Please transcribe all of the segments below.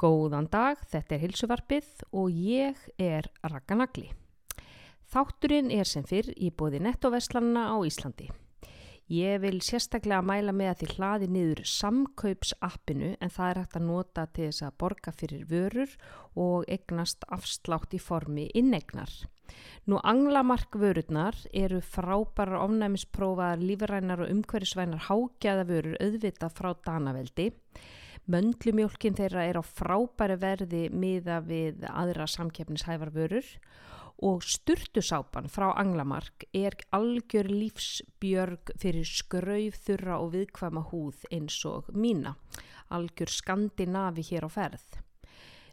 Góðan dag, þetta er Hilsuvarpið og ég er Raka Nagli. Þátturinn er sem fyrr í bóði nettoveslanna á Íslandi. Ég vil sérstaklega mæla með að þið hlaði niður samkaupsappinu en það er hægt að nota til þess að borga fyrir vörur og egnast afslátt í formi innegnar. Nú anglamark vörurnar eru frábærar ofnæmisprófaðar lífrænar og umhverjusvænar hágjaða vörur auðvitað frá Danaveldi. Möndlumjólkin þeirra er á frábæri verði miða við aðra samkeppnishæfar vörur og sturtusápan frá Anglamark er algjör lífsbjörg fyrir skrauf, þurra og viðkvæma húð eins og mína. Algjör skandinavi hér á ferð.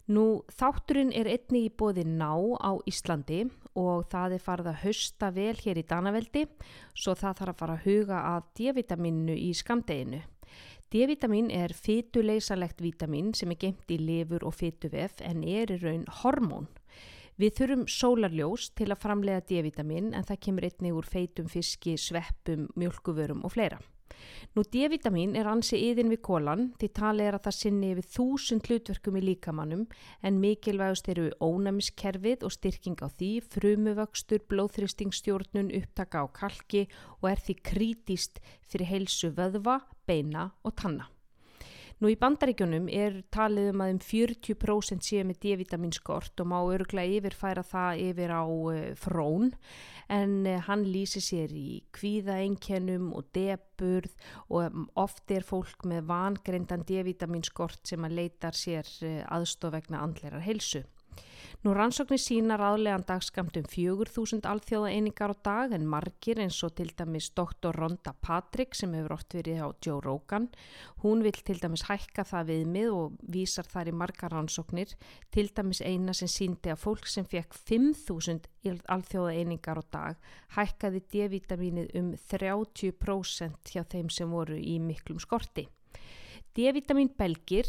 Nú þátturinn er einni í bóði ná á Íslandi og það er farið að hausta vel hér í Danaveldi svo það þarf að fara að huga að D-vitaminu í skamdeginu. D-vitamin er fytuleysalegt vitamin sem er gemt í lifur og fytuvef en er í raun hormón. Við þurfum sólarljós til að framlega D-vitamin en það kemur einnig úr feitum fiski, sveppum, mjölkuvörum og fleira. Nú D-vitamin er ansi yðin við kólan því talið er að það sinni yfir þúsund hlutverkum í líkamannum en mikilvægust eru ónæmiskerfið og styrking á því, frumuvöxtur, blóðþristingstjórnun, upptaka á kalki og er því krítist fyrir heilsu vöðva, beina og tanna. Nú í bandaríkjunum er talið um að um 40% séu með D-vitaminskort og má öruglega yfirfæra það yfir á uh, frón en uh, hann lýsi sér í kvíðaenkennum og deburð og um, oft er fólk með vangreindan D-vitaminskort sem að leitar sér uh, aðstof vegna andlerar heilsu. Nú rannsóknir sínar aðlegan dagskamt um 4.000 alþjóða einingar á dag en margir eins og til dæmis Dr. Rhonda Patrick sem hefur oft verið á Joe Rogan. Hún vil til dæmis hækka það viðmið og vísar þar í margar rannsóknir. Til dæmis eina sem síndi að fólk sem fekk 5.000 alþjóða einingar á dag hækkaði D-vitaminið um 30% hjá þeim sem voru í miklum skorti. D-vitamin belgir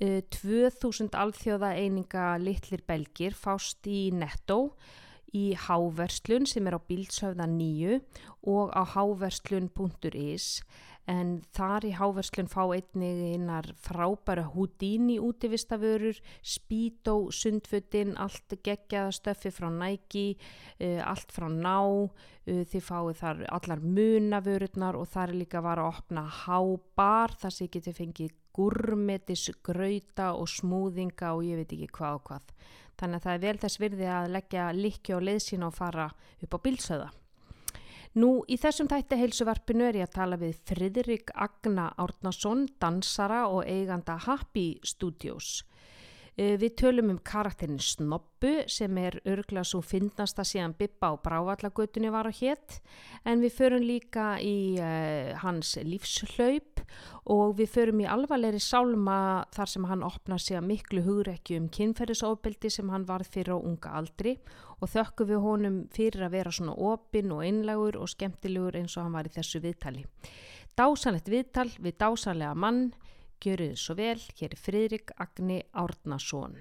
2000 alþjóða eininga litlir belgir fást í netto í háverslun sem er á bílsöfða 9 og á háverslun.is en þar í háverslun fá einnig einar frábæra Houdini útivistavörur, Speedo, Sundfutin, allt geggjaða stöfi frá Nike, uh, allt frá Ná, uh, þið fáið þar allar munavörurnar og þar er líka var að opna hábar þar sem getið fengið gurmetis, grauta og smúðinga og ég veit ekki hvað og hvað. Þannig að það er vel þess virði að leggja likki og leðsín og fara upp á bilsöða. Nú í þessum tætti heilsuvarpinu er ég að tala við Fridrik Agna Árnason, dansara og eiganda Happy Studios. Við tölum um karakterin Snobbu sem er örgla svo finnast að síðan Bippa á Brávallagötunni var á hétt en við förum líka í uh, hans lífslaup og við förum í alvarleiri sálma þar sem hann opnar sig að miklu hugrekki um kynferðisofbeldi sem hann varð fyrir á unga aldri og þökkum við honum fyrir að vera svona opinn og einlegur og skemmtilegur eins og hann var í þessu viðtali. Dásanlegt viðtal við dásanlega mann Gjöruð svo vel, hér er Fridrik Agni Árnason.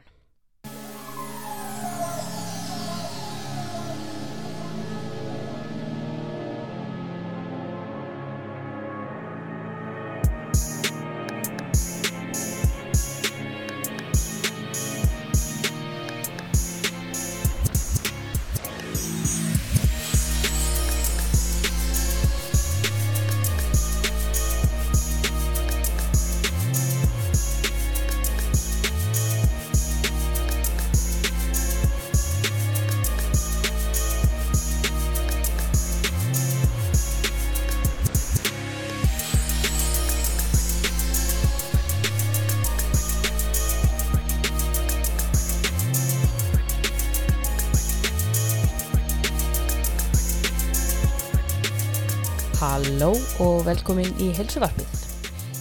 Velkomin í helsuvarpið.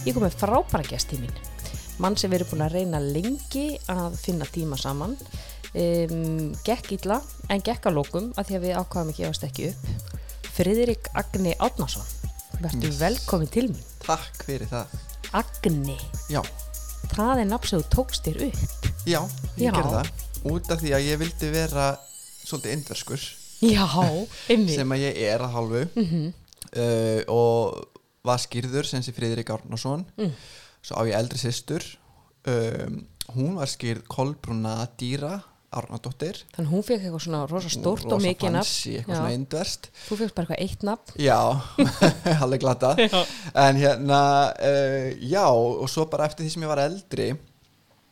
Ég kom með frábæra gæst í mín. Mann sem erum búin að reyna lengi að finna tíma saman. Um, gekk illa en gekk að lókum að því að við ákvaðum ekki ást ekki upp. Friðrik Agni Átnason. Verður Yes. velkomin til mín. Takk fyrir það. Agni. Já, Það er nafn sem þú tókst þér upp. já, ég Já. gerði það. Út af því að ég vildi vera svolítið indverskur Já, einmitt. sem að ég er að hálfu Mhm. uh, og var skýrður sem sé Friðrik Árnason Mm. svo á ég eldri systur um, hún var skýrð Kolbrúna Dýra Árnadóttir Þannig hún fekk eitthvað svona rosa stórt og mikið nafn. fancy, eitthvað Já. svona indverst Þú fekk bara eitthvað eitt nafn. Já, alveg glata. En hérna, uh, já og svo bara eftir því sem ég var eldri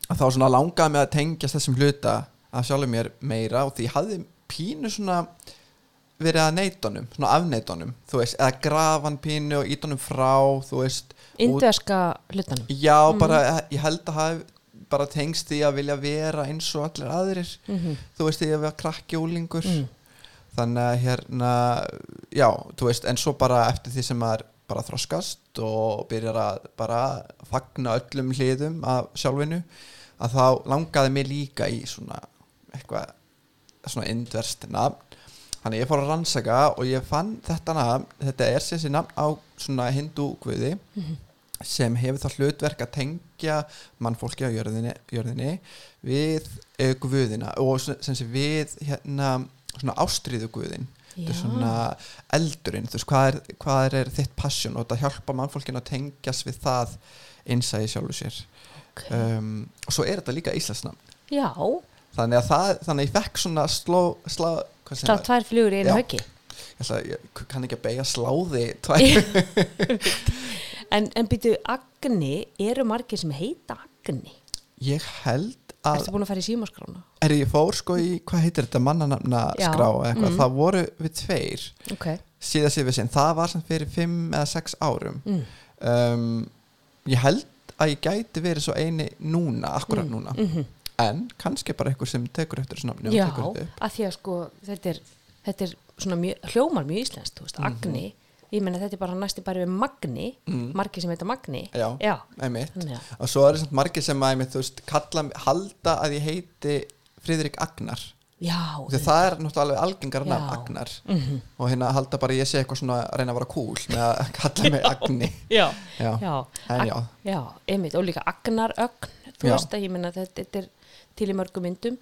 að þá svona langaði mig að tengjast þessum hluta af sjálfum mér meira og því ég hafði pínu svona verið að neitunum, svona afneitunum þú veist, eða grafan pínu og ítunum frá, þú veist Indverska hlutanum. Já, bara ég held að hafi bara tengst því að vilja vera eins og allir aðrir Mm þú veist því að vera krakki úlingur Mm. þannig að hérna já, þú veist, en svo bara eftir því sem maður bara þroskast og byrjar að bara fagna öllum hliðum af sjálfinu að þá langaði mig líka í svona eitthvað svona indverst nafn þannig ég fór að rannsaka og ég fann þetta nafn þetta er þessi nafn á svona hindú guði sem hefur það hlutverk að tengja mannfólki á jörðinni, jörðinni við uh, guðina og sem sem sé við hérna svona ástriðu guðin þetta er svona eldurinn þú veist, hvað er, hvað er þitt passion og þetta hjálpa mannfólkinu að tengjast við það innsæði sjálfu sér. Ok. um, og svo er þetta líka íslensnafn Já, þannig að það, þannig að ég fekk svona sló, slá, slá tvær flugur í einu höggi. ég, kann ekki að beigja sláði tvær En, en býtu, Agni, eru margir sem heita Agni? ég held að Ertu búin að fara í símaskrána? er ég fór sko í, hvað heitir þetta mannanafna Já, skrá mm. það voru við tveir Ok. síðan síðan við sinn, það var samt fyrir fimm eða sex árum Mm. um, ég held að ég gæti verið svo eini núna, akkurat Mm. núna Mm en kannski bara einhver sem tekur eftir þessu nafni Já, að því að sko þetta er, þetta er svona mjög, hljómar mjög íslenskt, þú veist, Agni ég meina þetta er bara næsti bara við Magni Mm. margir sem heita Magni. Já, Já, einmitt. Að og svo er það margir sem að einmitt, þú veist, kalla, halda að ég heiti Friðrik Agnar. Já, því það er náttúrulega algengar nafn Já. Agnar. Mhm. og hérna halda bara ég sé eitthvað svona að reyna að vera cool með að kalla mig Agni. Já, já, já, en Ag- já, já, einmitt. Og líka Agnar Ögn, þú Já. veist að ég meina þetta, þetta er til í mörgum myndum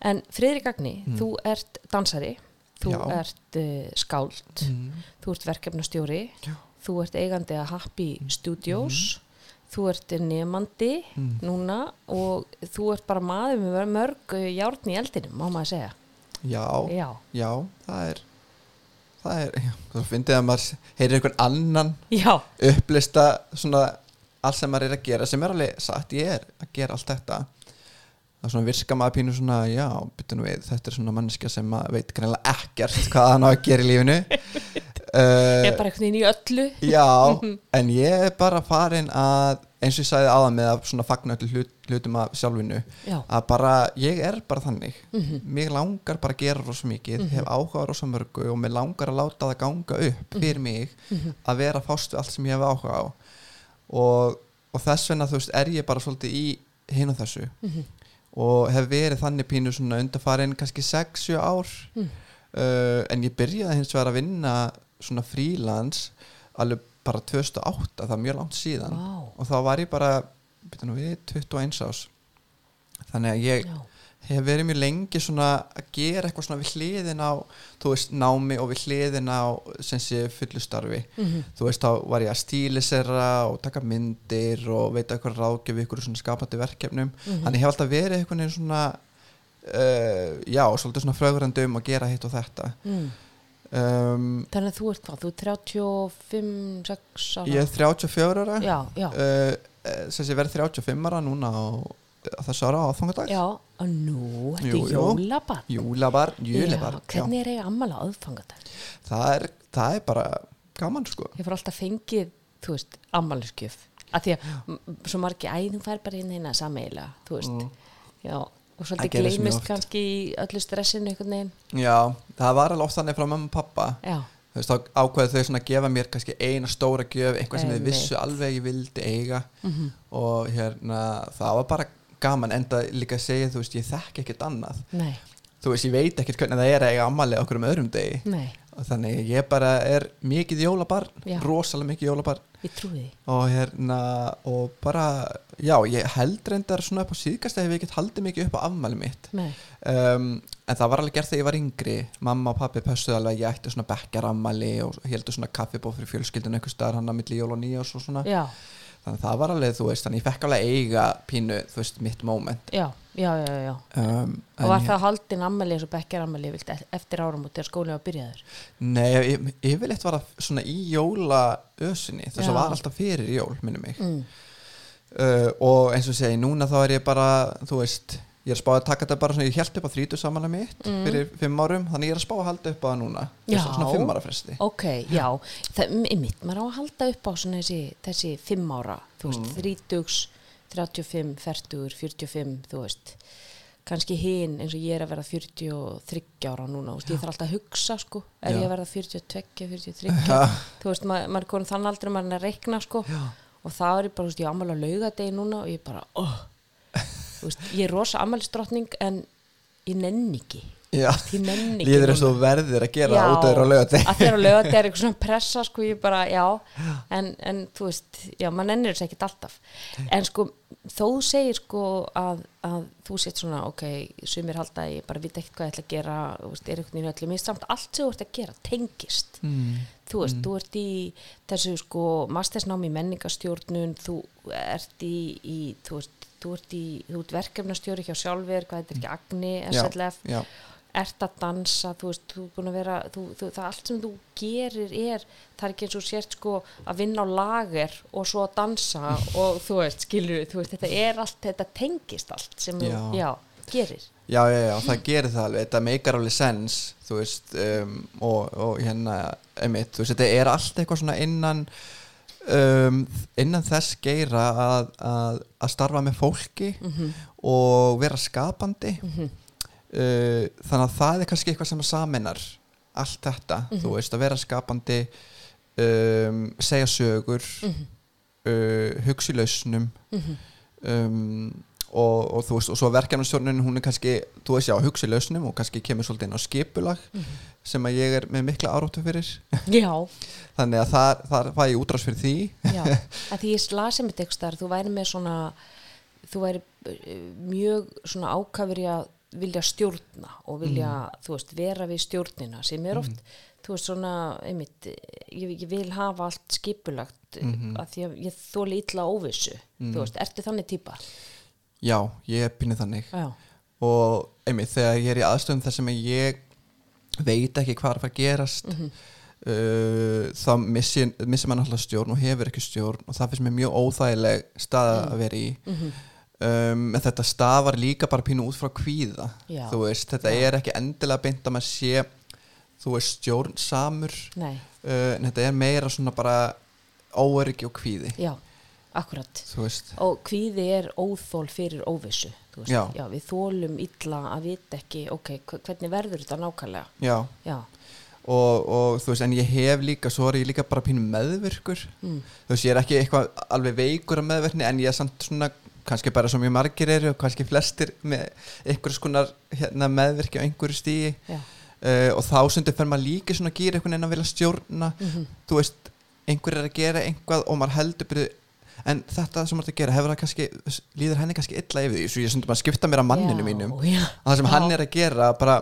en Friðrik Agni, þú ert dansari þú Mm. Já. ert uh, skáld mm. þú ert verkefnastjóri Já. þú ert eigandi að Happy Studios þú ert nefandi Mm. núna og þú ert bara maður með mörg uh, járn í eldinum, má maður segja já, já, já, það er það er, já, þú finnir að maður heyrir einhvern annan já, upplista svona allt sem maður er að gera sem er alveg satt, ég er að gera allt þetta það svona virka maður pínu svona já, byttu nú við, þetta er svona manneskja sem veit greinlega ekkert hvað hann á að gera í lífinu. Ég uh, er bara einhvern veginn í öllu. Já, en ég er bara farin að eins og ég sagði áðan með að svona fagna öllu hlut, hlutum af sjálfinu já, að bara, ég er bara þannig. Mhm. mér langar bara að gera rosa mikið hef áhuga rosa mörgu og mér langar að láta það ganga upp fyrir mig Mhm. að vera fást við allt sem ég hef áhuga á. Og, og þess vegna þú veist er ég bara svolítið í hinn og þessu. Mhm. Og hef verið þannig pínu svona undarfarin kannski 6-7 ár Mm. uh, en ég byrjaði hins vegar að vinna svona frílans alveg bara 2008, það er mjög langt síðan Vá. og þá var ég bara nú við 21 ás þannig að ég já, hef verið mjög lengi svona að gera eitthvað svona við hliðin á þú veist námi og við hliðin á sem sé fullustarfi Mhm. þú veist þá var ég að stílisera og taka myndir og veita eitthvað ráðgjöf ykkur svona skapandi verkefnum. Mhm. þannig ég hef alltaf verið einhvern veginn svona uh, já, svolítið svona frögrandi um að gera hitt og þetta. Mm. um, þannig að þú ert hvað, þú ert 35, 6 ára? Ég er 34 ára. Já, já, uh, sem sé verið 35 ára núna á, á þessu ára aðfangadag já, og nú Jú, jú. jólabarn júlabar, já, júlabar hvernig er eiga ammala aðfangadag það er, það er bara gaman sko ég fór alltaf fengið, þú veist, ammaliðskjöf að því að svo margi æ, þú fær bara inn hérna sameila þú veist, Mm. já og Það svolítið oft. kannski í öllu stressinu einhvern veginn já, það var alveg oft þannig frá mamma og pappa já, þú veist, þá ákveðu þau svona að gefa mér kannski eina stóra gjöf, eitthvað sem þau Einmitt. vissu alveg ég vildi eiga Mhm. og hérna, það var bara gaman enda líka að segja, þú veist, ég þekki ekkert annað. Nei, þú veist, ég veit ekkert hvernig það er að eiga ammali okkur um öðrum degi. Nei, og þannig ég bara er mikið jólabarn Já. rosalega mikið jólabarn. Ég og hérna, og bara já, ég held reyndar svona upp á síðkast að hef ég ekkert haldið mikið upp á afmæli mitt. Um, en það var alveg gert þegar ég var yngri. Mamma og pappi pössuðu alveg að ég ætti svona bekkjarammæli og heldur svona kaffibóð fyrir fjölskyldun einhver staðar hann að milli jól og nýjás og svona. Já, þannig að það var alveg, þú veist, þannig ég fekk alveg eiga pínu, þú veist, mitt moment já, já, já, já. um, og var það haldin ammali eins og bekkjar ammali e- eftir áramót þegar skólinn var byrjaður Nei, ég, yfirleitt var það svona í jólaösunni þess að var alltaf fyrir jól, minni mig mm. uh, og eins og ég segi, núna þá er ég bara þú veist, ég er að spá að taka þetta bara svona, ég held upp á þrítu samanlega mitt Mm. fyrir fimm árum, þannig ég er að spá að halda upp á það núna Já. Svona fimm ára fresti ok, já það er mitt, maður á að halda upp á svona þessi, þessi fimm ára, þú veist, Mm. þrítugs 35, 40, 45 þú veist kannski hinn eins og ég er að verða 43 ára núna, veist, ég þarf alltaf að hugsa sko, er Já. ég að verða 42, 43 þú veist, maður, maður er komin þann aldrei maður er að reikna sko Já. og það er ég bara, þú veist, ég ámæla að lauga degi núna og ég bara, oh veist, ég er rosa ammælistrótning en ég nenni ekki. Ég nenni ekki líður eins og þú verðir að gera út af þér á lögati að þeirra lögat er eitthvað svona pressa sko ég bara, já, en, en þú veist, já, maður nennir þess ekkert alltaf. En sko, þó segir sko að, að þú sett svona ok, sumir halda ég bara veit ekkert hvað ég ætla að gera, veist, er einhvern veginn öllum mér samt allt sem þú ert að gera tengist. Mm. þú veist, þú ert í þessu sko mastersnám í menningastjórnun þú ert í, í þú veist, þú ert í, þú ert verkefnastjóri hjá sjálfur, hvað er ekki Agni, Já, SLF já, ert að dansa, þú veist, þú er búin að vera þú, þú, það allt sem þú gerir er það er ekki eins og sért sko að vinna á lager og svo að dansa og þú veist, skilur, þú veist, þetta er allt þetta tengist allt sem Já. þú, já, gerir. Já, já, já, það gerir það alveg þetta meikar alveg sens þú veist, um, og, og hérna einmitt, þú veist, þetta er allt eitthvað svona innan um, innan þess geira að, að, að starfa með fólki mm og vera skapandi -hmm. uh, þannig að það er kannski eitthvað sem saminar allt þetta, þú veist, að vera skapandi um, segja sögur Mhm. uh, hugsi lausnum Mhm. um, og, og þú veist og svo verkefnastjórnin hún er kannski, þú veist já, hugsi lausnum og kannski kemur svolítið inn á skipulag Mhm. sem að ég er með mikla áróttu fyrir. Já, þannig að það, það var ég útrás fyrir því. Já að því ég lasi með tekstar, þú væri með svona þú væri eh, mjög svona ákafur í að vilja stjórna og vilja, þú veist, vera við stjórnina sem er oft, þú veist, svona einmitt, ég, ég vil hafa allt skipulagt mm Mhm. að því að ég þóli illa óvissu, þú veist, ertu þannig típa? Já, ég er pinnið þannig Já, og einmitt þegar ég er í aðstöðum þar sem ég veit ekki hvað er að fara að gerast Mhm. uh, þá missi, missi mann alltaf stjórn og hefur ekki stjórn og það finnst mér mjög óþægileg staða að vera í Mhm. um, en þetta stafar líka bara pínu út frá kvíða Já. þú veist, þetta Já. er ekki endilega beint að maður sé þú veist stjórnsamur nei, uh, en þetta er meira svona bara óöryggi og kvíði já, akkurat. Þú veist, og kvíði er óþól fyrir óvissu veist, Já. við þólum illa að vita ekki, ok, hve- hvernig verður þetta nákvæmlega? já. Já, og, og þú veist, en ég hef líka svo er ég líka bara pínu meðvirkur. Mm. þú veist, ég er ekki eitthvað alveg veikur af meðverkni en ég er samt svona kannski bara svo mjög margir eru og kannski flestir með einhvers konar hérna, meðvirki á einhverju stíi já, uh, og þá stundir fer maður líka svona að gýra einhvern veginn að vilja stjórna. Mhm. þú veist, einhver er að gera einhvað og maður heldur byrju en þetta sem maður er að gera, hefur það kannski líður henni kannski illa yfir því, svo ég stundur maður að skipta mér að manninu Já, mínum, já. að það sem Já. hann er að gera bara,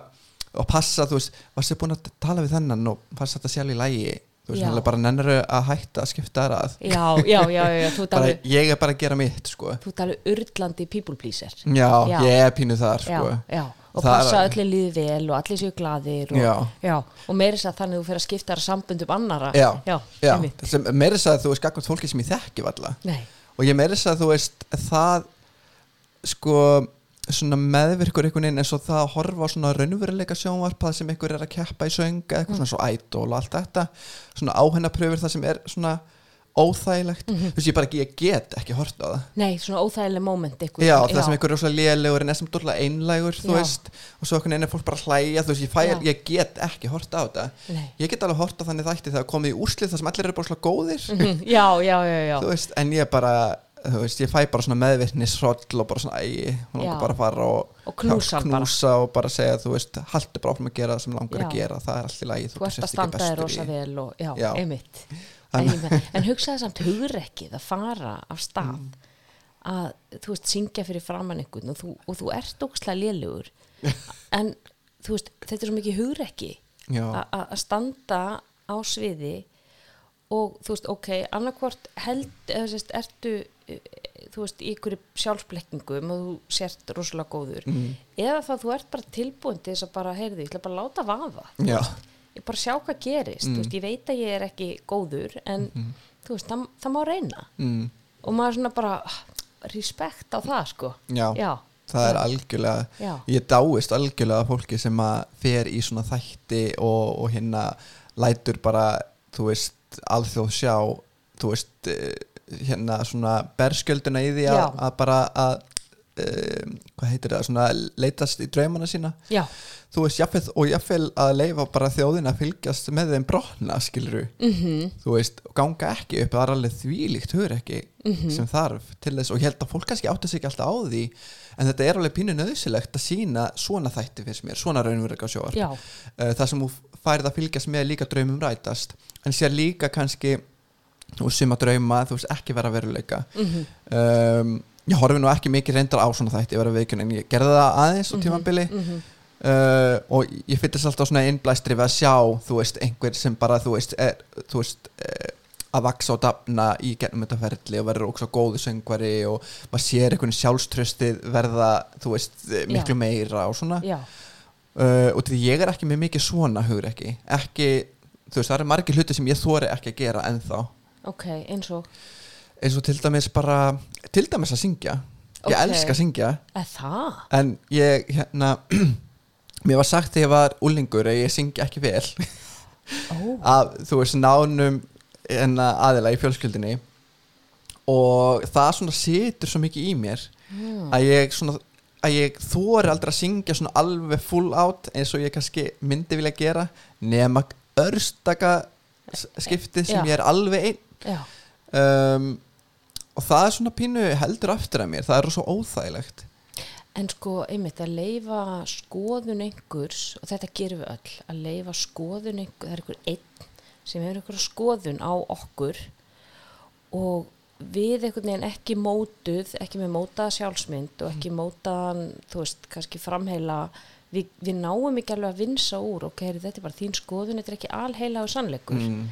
og passa, þú veist varstu búin að tala við þennan og fannst þetta sjálf í lægi, þú veist, Já. hann er bara nennur að hætta að skipta þær að já, já, já, já, þú ert bara, ég er bara að gera mitt, sko þú ert alveg urlandi people pleaser já, Já. ég er pínu þar, já, sko já, og Það passa allir líði vel og allir séu glaðir og, Já. og meiri þess að þannig þú fyrir að skipta sambundum annara Já, já, já, þess að þú veist gagvart fólki sem ég þekki valla og ég meira þess að þú veist það sko svona meðvirkur einhvern veginn eins og það að horfa á svona raunveruleika sjónvarpað sem einhver er að keppa í söng eða eitthvað svona svo idol og allt þetta. Svona áhennapröfur það sem er svona óþægilegt, þú veist ég bara ekki, ég get ekki horta á það nei, svona óþægileg moment ykkur, Já, það sem einhver er svo lélegur en er sem dórlega einlægur, þú Já. veist og svo einhvern veginn er fólk bara að hlæja, þú veist, ég, fæ, Já. ég get ekki horta á þetta Nei. ég get alveg horta þannig þætti þegar komið í úrslið þar sem allir eru bara svona góðir Mhm, já, já, já, já, þú veist, en ég bara þú veist, ég fæ bara svona meðvirkni sroll og bara svona, æ, hún Já. langar bara fara og, Og knúsa hann bara. knúsa og bara segja, þú veist, haltu bara áfram að gera það sem langar Já. að gera, það er allt í en, en hugsaði samt hugrekkið að fara af stað Mm. að þú veist, syngja fyrir framann einhvern og þú, og þú ert ókslega lélugur en þú veist, þetta er svo mikið hugrekki að standa á sviði og þú veist, ok, annarkvort held, eða sérst, ertu þú veist, í ykkur sjálfsblekkingum og þú sért rosalega góður. Mm. eða þá þú ert bara tilbúin til þess að bara, heyrðu, ég ætla bara að láta vaða já, ég bara sjá hvað gerist, Mm. veist, ég veit að ég er ekki góður, en þú veist, það, það má reyna. Mm. og maður svona bara ah, respekt á það, sko. Já, já, það er algjörlega já, ég dáist algjörlega fólki sem að fer í svona þætti og, og hérna lætur bara, þú veist alþjóð sjá, þú veist eh, hérna svona berskjölduna í því að bara að um, hvað heitir það, svona leitast í draumana sína. Já, þú veist, jafnvel, og jafnvel að leifa bara þjóðin að fylgjast með þeim brotna skiluru, mhm. Þú veist ganga ekki upp, það er alveg þvílíkt hugur ekki Mhm. sem þarf til þess og ég held að fólk kannski átta sig ekki alltaf á því en þetta er alveg pínu nöðsilegt að sína svona þætti finnst mér, svona raunverika sjóar uh, það sem þú færið að fylgjast með líka draumum rætast en sér líka kannski og suma drauma, þú veist, ekki vera veruleika. Mhm. Um, ég horfi nú ekki mikið reyndar á svona þætti vera veikun en ég gerði það aðeins á tímabili. mhm. Uh, og ég fyllist alltaf svona innblæstri við að sjá, þú veist, einhver sem bara, þú veist, er, þú veist uh, að vaksa og dafna í gennum þetta ferli og verður ógst á góðu söngvari og maður sér einhvern sjálfströstið verða, þú veist, eh, miklu meira og svona. Já, uh, og því ég er ekki með mikið svona hugur ekki, ekki þú veist, það eru margir hluti sem ég þori ekki að gera ennþá, ok, eins og eins og til dæmis bara til dæmis að syngja, ég Ok. elska að syngja. En ég hérna mér var sagt þegar ég var úlingur að ég syngi ekki vel. Ó, af þú veist nánum en aðila í fjölskyldinni og það svona situr svo mikið í mér mm. að ég svona að ég þóri aldrei að syngja svona alveg full out eins og ég kannski myndi vilja gera nema örstaka skipti sem Já. ég er alveg einn. Um, og það er svona pínu heldur aftur að mér, það er svo óþægilegt En sko, einmitt, að leifa skoðun einhvers, og þetta gerum við öll, að leifa skoðun einhvers, það er einhver einn sem hefur einhverja skoðun á okkur og við einhvern veginn ekki mótuð, ekki með mótaða sjálfsmynd og ekki mótaðan, þú veist, kannski framheila, við, við náum ekki alveg að vinsa úr, ok, þetta er bara þín skoðun, þetta er ekki alheila og sannleikur, mm.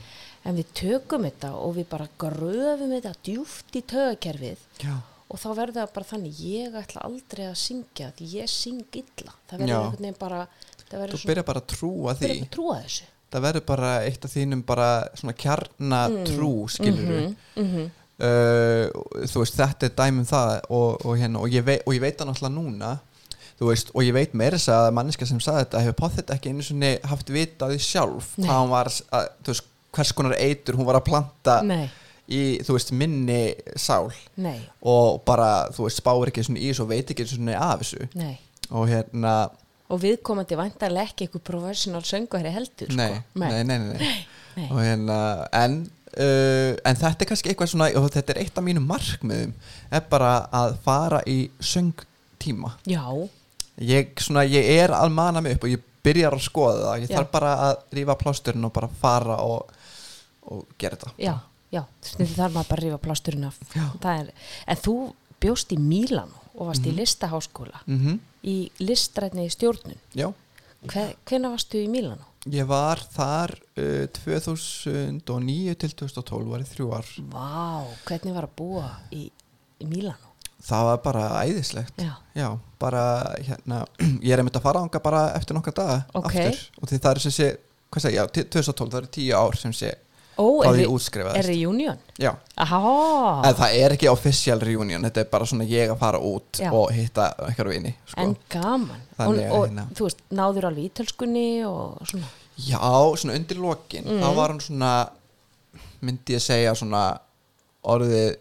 En við tökum þetta og við bara gröfum þetta djúft í tögakerfið Já, og þá verður það bara þannig ég ætla aldrei að syngja því ég syng illa það verður einhvern veginn bara þú byrjar bara að trúa því að trúa það verður bara eitt af þínum bara svona kjarnatrú mm. skilur Mhm, mhm. uh, þú veist þetta er dæmum það og, og, hérna, og, ég veit, og ég veit það náttúrulega núna þú veist, og ég veit meira þess að manneska sem sagði þetta hefur potið ekki einu svona haft vita á því sjálf Nei. hvað hún var að, þú veist, hvers konar eitur hún var að planta nei, í, þú veist, minni sál. Nei, og bara, þú veist, spáir ekki svona í þessu og veit ekki svona af þessu. Nei. Og hérna, og viðkomandi væntanlega ekki eitthvað professional söngveri heldur sko. nei, nei, nei, nei. hérna en, uh, en þetta er kannski eitthvað svona og þetta er eitt af mínum markmiðum er bara að fara í söngtíma. Já, ég, svona, ég er að mana mig upp og ég byrjar að skoða það. Ég Já. þarf bara að rífa plásturinn og bara fara og, og gera þetta. Já, já stundum þarf maður bara að rífa plásturinn af. Er, en þú bjóst í Mílanu og varst í Mhm. listaháskóla. Mm í listrætni í stjórnun. Já. Hve, hvenær varstu í Mílanu? Ég var þar uh, 2009 til 2012 var ég þrjú ár. Vá, hvernig var að búa í, í Mílanu? Það var bara æðislegt. Já, Já, bara hérna Ég er einmitt að fara ánga bara eftir nokkar daga Ok. aftur. Og því það er sem sé hvað segi, já, 2012, það eru tíu ár sem sé Ó, er, ég er reunion? Já, Aha, en það er ekki official reunion, þetta er bara svona ég að fara út Já. og hitta einhverju vini sko. en gaman og, Þannig að og hérna- þú veist, náður alveg ítölskunni og svona Já, svona undir lokin Mm. þá var hann svona myndi ég segja svona orðið,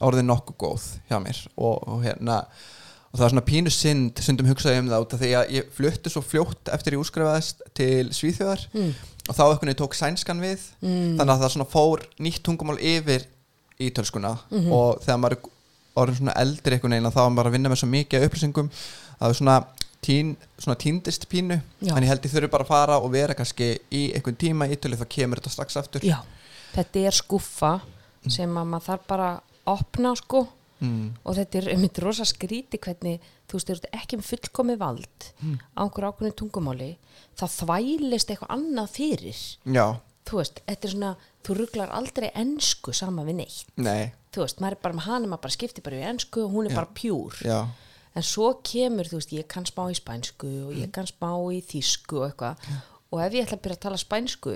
orðið nokkuð góð hjá mér og, og hérna og það var svona pínu synd, syndum hugsaði um það út af því að ég flutti svo fljótt eftir ég útskrifaðist til Svíþjóðar mm. Og þá eitthvað ég tók sænskan við Mm. þannig að það svona fór nýtt tungumál yfir ítölskuna Mhm. og þegar maður orðin svona eldri einhvern veginn þá var maður að vinna með svo mikið upplýsingum að svona, tín, svona tíndist pínu Já. en ég held ég þurfi bara að fara og vera kannski í einhvern tíma í Ítalíu þá kemur þetta strax aftur Já, þetta er skuffa sem að maður þarf bara að opna sko mm. og þetta er einmitt rosa skríti hvernig þú veist, þú ert ekki með fullkomi vald Mm. á einhver ákveðinu tungumáli það þvælist eitthvað annað fyrir. Já, þú veist, þetta er svona þú rugglar aldrei ensku sama við neitt. Nei, þú veist, maður er bara með hana, maður bara skiptir bara í ensku og hún er Já. bara pjúr já, en svo kemur, þú veist, ég kann spá í spænsku og ég kann spá í þýsku og eitthvað. Og ef ég ætla að byrja að tala spænsku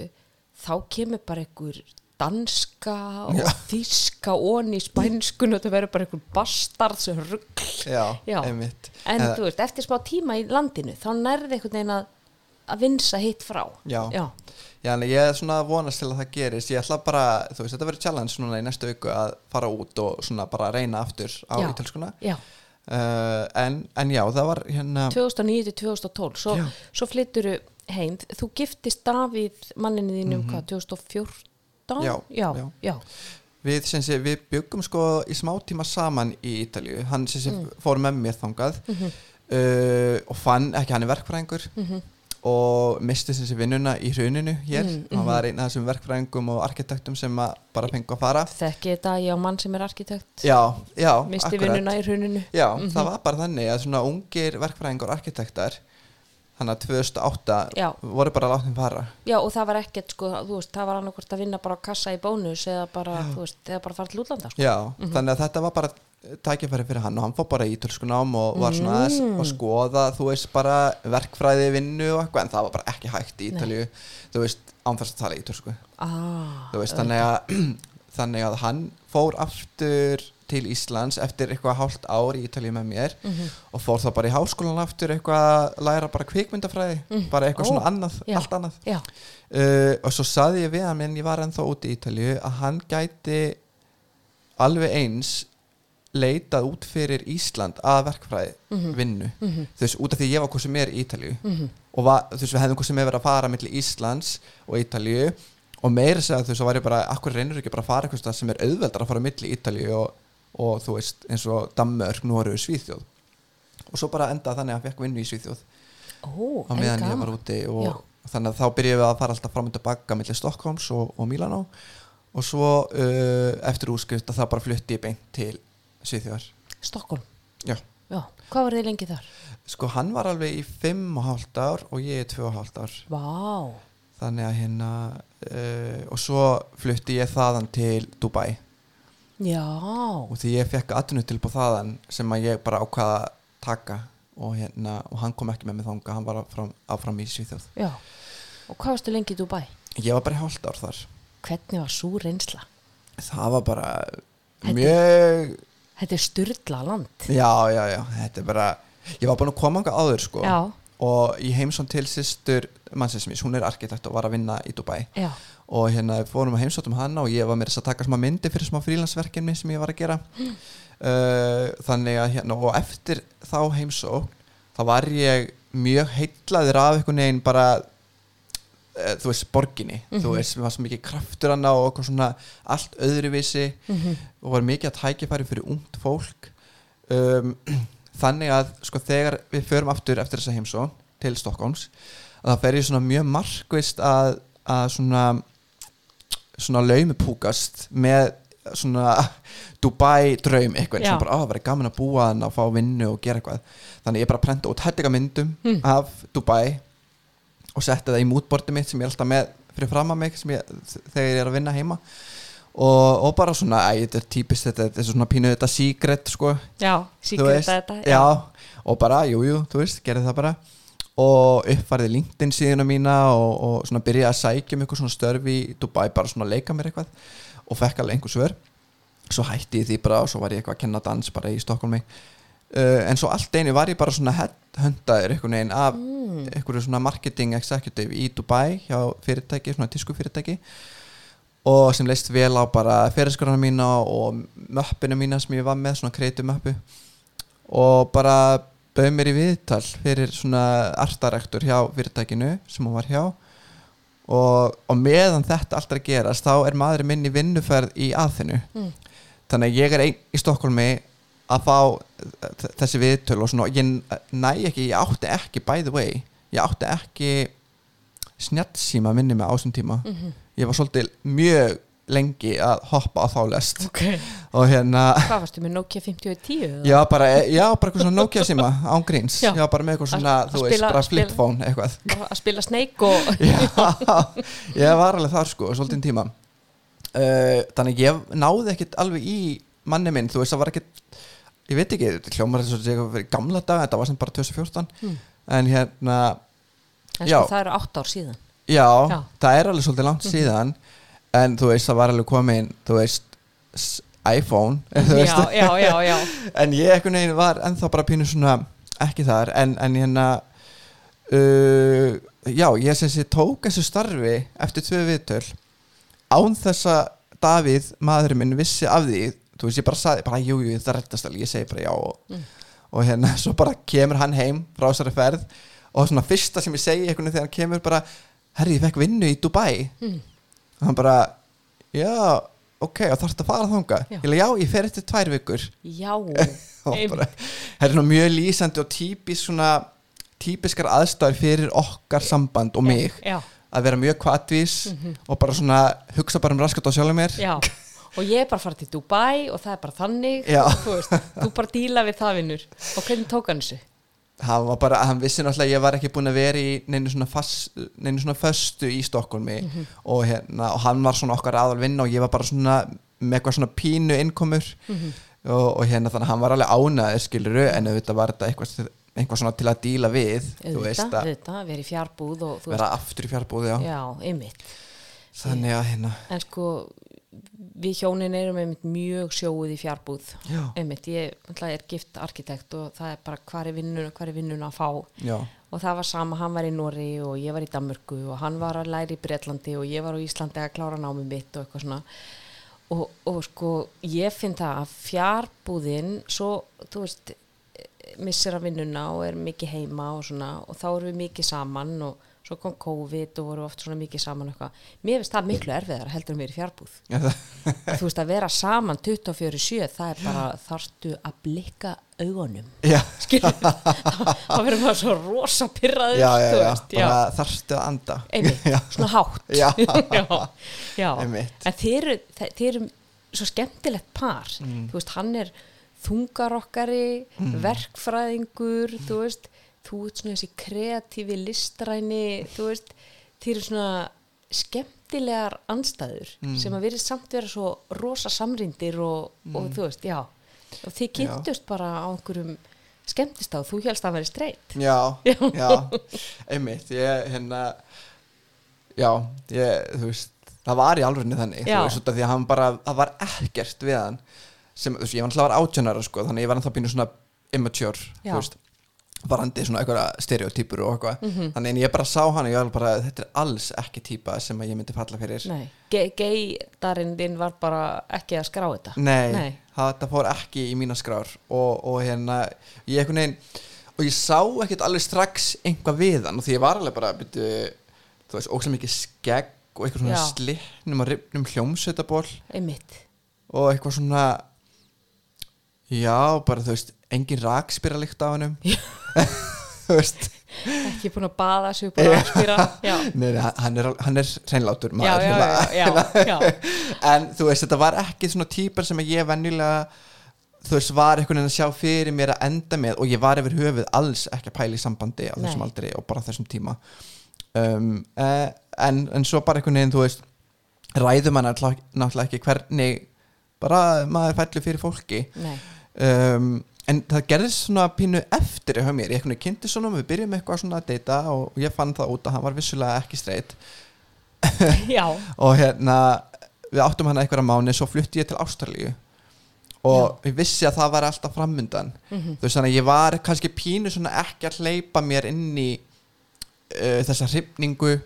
þá kemur bara einhver danska og Já. þýska onni í spænskun og þetta verður bara einhver bastard sem ruggl já, Já. einmitt. En Eða- þú veist, eftir smá tíma í landinu þá nærði einhvern veginn að að vinsa hitt frá. Já. já, Já, en ég er svona vonast til að það gerist. Ég ætla bara, þú veist, þetta verður challenge núna í næstu viku að fara út og svona bara reyna aftur á ítalskuna já. uh, en, en já, það var hérna 2009 til 2012 svo, svo flytturu heim. Þú giftist Davíð manninu þínum hvað, 2014? Mhm. Já, já, já. já. við, sé, við byggum sko í smá tíma saman í Ítalju hann sé Mm. fór með mér þangað Mhm. uh, og fann ekki hann er verkfræðingur og misti sé vinnuna í hruninu hér, Mm, hann var einn af þessum verkfræðingum og arkitektum sem bara fengu að fara þekki þetta ég á mann sem er arkitekt já, já, misti akkurat. vinnuna í hruninu Já, það var bara þannig að svona ungir verkfræðingar og arkitektar þannig að 2008 Já. voru bara látnum fara. Já og það var ekkert sko, þú veist, það var annarkvort að vinna bara kassa í bónus eða bara, þú veist, eða bara fara til útlanda sko. Já, þannig að þetta var bara tækifæri fyrir hann og hann fór bara í ítölsku nám og var svona aðeins að skoða þú veist bara verkfræði vinnu og eitthvað en það var bara ekki hægt í Ítalju þú veist, án þess að tala ítölsku. Ah, þú veist, þannig að þannig að hann fór aftur til Íslands eftir eitthvað hálft ár í Ítalju með mér Mhm. og fór þá bara í háskólan aftur eitthvað að læra bara kvikmyndafræði bara eitthvað Ó, svona annað, já. allt annað uh, og svo saði ég við hann en ég var ennþá út í Ítalju að hann gæti alveg eins leitað út fyrir Ísland að verkfræði Mhm. vinnu þú veist, út af því ég var hvað sem er í Ítalju og var, þú veist, við hefðum hvað sem er verið að fara millir Íslands og Ítalju og meira segja þú veist, var ég bara, akkur reynir ekki bara að fara eitthvað stað sem er auðveldar að fara millir Ítalju og, og þú veist, eins og Danmörk, Noregu, Svíþjóð. Og svo bara endaði þannig að fekk vinnu í Svíþjóð. Ó, á meðan ég var úti Já. og þannig að þá byrjuðum við að fara alltaf fram og tilbaka millir Stockholms og, og Milano og svo uh, eftir útskrift að það bara flutti ég beint til Svíþjóðar. Stokkólm, Já, já, hvað var þið lengi þar? sko hann var alveg í fimm og hálft ár og ég og hálft ár. Vá, þannig að hérna uh, og svo flutti ég þaðan til Dubai. Já. Og því ég fekk atvinnutilbúð þaðan sem að ég bara ákvaða að taka. Og hérna og hann kom ekki með mig þanga hann var áfram, áfram í Svíþjóð. Já, og hvað varstu lengi í Dubai? ég var bara í hálft ár þar. Hvernig var svo reynsla? það var bara Þetta- mjög Þetta er styrla land. Já, já, já, þetta er bara ég var búin að koma anga áður sko. Já, og ég heimsón til sýstur mannsins hún er arkitekt og var að vinna í Dubai. Já, og hérna fórum að heimsóttum hana og ég var með þess að taka smá myndi fyrir smá frílansverkefni sem ég var að gera. Uh, þannig að hérna og eftir þá heimsók þá var ég mjög heitlaður af einhvern veginn bara uh, þú veist borginni. Þú veist, við var svo mikið kraftur hana og okkur svona allt öðruvísi. Og var mikið að tækifæri fyrir ungt fólk. Um, þannig að sko þegar við förum aftur eftir þessa heimsók til Stokkóms að það fer ég svona mjög markvist að, að svona svona laumupúkast með svona Dubai draum eitthvað Já. sem bara, á, það verið gaman að búa þann að fá vinnu og gera eitthvað þannig ég bara prenta út helliga myndum Hmm. af Dubai og setti það í mútbortið mitt sem ég er alltaf með fyrir fram að mig ég, þegar ég er að vinna heima og, og bara svona, æ, þetta er típist þetta, þetta er svona pínu þetta secret sko. Já, veist, þetta já, og bara, jú, jú, þú veist, gerði það bara. Og uppfarið LinkedIn síðuna mína og, og svona byrjaði að sækja um eitthvað svona störfi í Dubai, bara svona leika mér eitthvað. Og fekk alveg einhver svör. Svo hætti ég því bara og svo var ég eitthvað að kenna dans bara í Stokkólmi uh, en svo allt einu var ég bara svona höndaður einhvern veginn af Mm. einhverju svona marketing executive í Dubai hjá fyrirtæki, svona tísku fyrirtæki og sem leist vel á bara fyrirskorana mína og möppina mína sem ég var með, svona kreitu möppu og bara bauð mér í viðtal fyrir svona artarektur hjá fyrirtækinu sem hún var hjá og, og meðan þetta allt að gerast þá er maðurinn minn í vinnuferð í aðinu Mm. þannig að ég er ein í Stokkólmi að fá þessi viðtöl og svona, ég næ ekki, ég átti ekki by the way, ég átti ekki snjallsíma minni með ásum tíma Mhm. Ég var svolítið mjög lengi að hoppa á þá lest ok og hérna Hvað varstu með Nokia 5010? Já, bara, já, bara eitthvað svona Nokia síma án gríns, Já. já, bara með eitthvað svona, að þú veist, bara spila- flip phone eitthvað Að spila Snake og Já, ég var alveg þar sko, svolítið tíma uh, Þannig ég náði ekkit alveg í manni minn, þú veist, það var ekkit Ég veit ekki, hljómar þess að þetta var gamla dag, þetta var sem bara 2014 Hmm. En hérna, En Já. sko það eru átt ár síðan já, Já. það er alveg svolítið langt síðan En þú veist, það var alveg komin, þú veist, iPhone þú veist, Já, já, já, já en ég einhvern veginn var ennþá bara pínu svona ekki þar en, en hérna uh, já, ég sem sé tók þessu starfi eftir tvö viðtöl án þess að Davíð, maðurinn minn, vissi af því þú veist, ég bara saði, bara jú, jú, það rettast alveg ég segi bara já og, Mm. og hérna, svo bara kemur hann heim frá þessari ferð og svona fyrsta sem ég segi einhvern veginn þegar hann kemur bara herri, ég fekk vinnu í Dubai. Mm. og hann bara, já ok, og þarfst að fara þanga Já. já, ég fer eftir tvær vikur. Já, það er mjög lýsandi og típis svona típiskar aðstæður fyrir okkar samband og mig. Já, að vera mjög kvatvís og bara svona hugsa bara um raskat á sjálfum mér. Já. Og ég er bara fara til Dubai og það er bara þannig. Já. þú veist, þú bara díla við það vinnur og hvernig tók hann þessu? Hann bara, hann vissi náttúrulega að ég var ekki búin að vera í neinu svona, fast, neinu svona föstu í Stokkólmi Mhm. og, hérna, og hann var svona okkar aðal vinna og ég var bara svona með eitthvað svona pínu innkomur Mhm. og, og hérna þannig að hann var alveg ánaður skiluru en auðvitað var þetta eitthvað, eitthvað svona til að díla við veist Auðvitað, að auðvitað, verið í þú vera aftur í fjárbúði já. veist, já, þannig að hérna En sko, við hjónin erum einmitt mjög sjóið í fjarbúð já, einmitt, ég er gift arkitekt og það er bara hvar er vinnuna, hvar er vinnuna að fá. Já, og það var sama, hann var í Nóri og ég var í Danmörku og hann var að læra í Bretlandi og ég var á Íslandi að klára námið mitt og eitthvað svona. Og, og sko, ég finn það að fjárbúðin svo, þú veist missir að vinnuna og er mikið heima og svona og þá erum við mikið saman og svo kom COVID og voru oft svona mikið saman eitthvað. Mér finnst það miklu erfiðar heldur erum í fjárbúð. þú veist að vera saman 24-7 það er bara þarftu að blikka augunum. Skilur þá verður maður svo rosa pyrraður þarftu að anda. Einmitt, svona hátt. Já. já, en þeir eru, þe- þeir eru svo skemmtilegt par. Mm. þú veist, hann er þungarokkari verkfræðingur þú veist, þú ert svona þessi kreatífi listræni þú veist, þeir eru svona skemmtilegar anstæður Mm. sem að verið samt vera svo rosa samrindir og, og þú veist, já og þið Mm. Kynntust bara á einhverjum skemmtist á, þú helst að vera streyt já, Já. já, einmitt ég, hérna já, ég, þú veist það var í alvegni þannig, Já. þú veist, því að hann bara það var ekkert við hann sem, þú veist, ég var alltaf átjónara, sko, þannig ég var alltaf pínu svona immature, Já. þú veist varandi svona eitthvað stereotypur og eitthvað. Mhm. þannig en ég bara sá hann og ég var bara þetta er alls ekki típa sem ég myndi falla fyrir. Nei, Ge- geidarinn þinn var bara ekki að skrá þetta? Nei, Nei. Það, það fór ekki í mína skrár og, og hérna ég einhvern veginn og ég sá ekkert alveg strax einhvað við hann og því ég var alveg bara byrju, þú veist, óslega mikið skegg og eitthvað svona slittnum og ripnum hljómsveitaból og eitthvað svona já, bara þú veist engin rakspýra líkt af hannum þú veist. Ekki búin að baða sig bara að spýra já, Nei, hann er, hann er hreinlátur já, maður já, hérna. já, já, já. en þú veist, þetta var ekki svona típar sem ég venjulega þú veist, var einhvern veginn að sjá fyrir mér að enda með og ég var yfir höfuð alls ekki að pæla í sambandi á þessum Nei. aldri og bara á þessum tíma. Um, eh, en, en svo bara einhvern veginn, þú veist ræðum hann náttúrulega ekki hvernig bara maður fællu fyrir fólki. Um, en það gerðist svona pínu eftir hjá mér, ég kynnti svona við byrjum eitthvað svona að deyta og ég fann það út að hann var vissulega ekki já, og hérna við áttum hana einhverja mánu svo flutti ég til Ástralíu. Og ég vissi að það var alltaf framundan. Mhm. þú veist þannig að ég var kannski pínu svona ekki að hleypa mér inn í uh, þessa hrifningu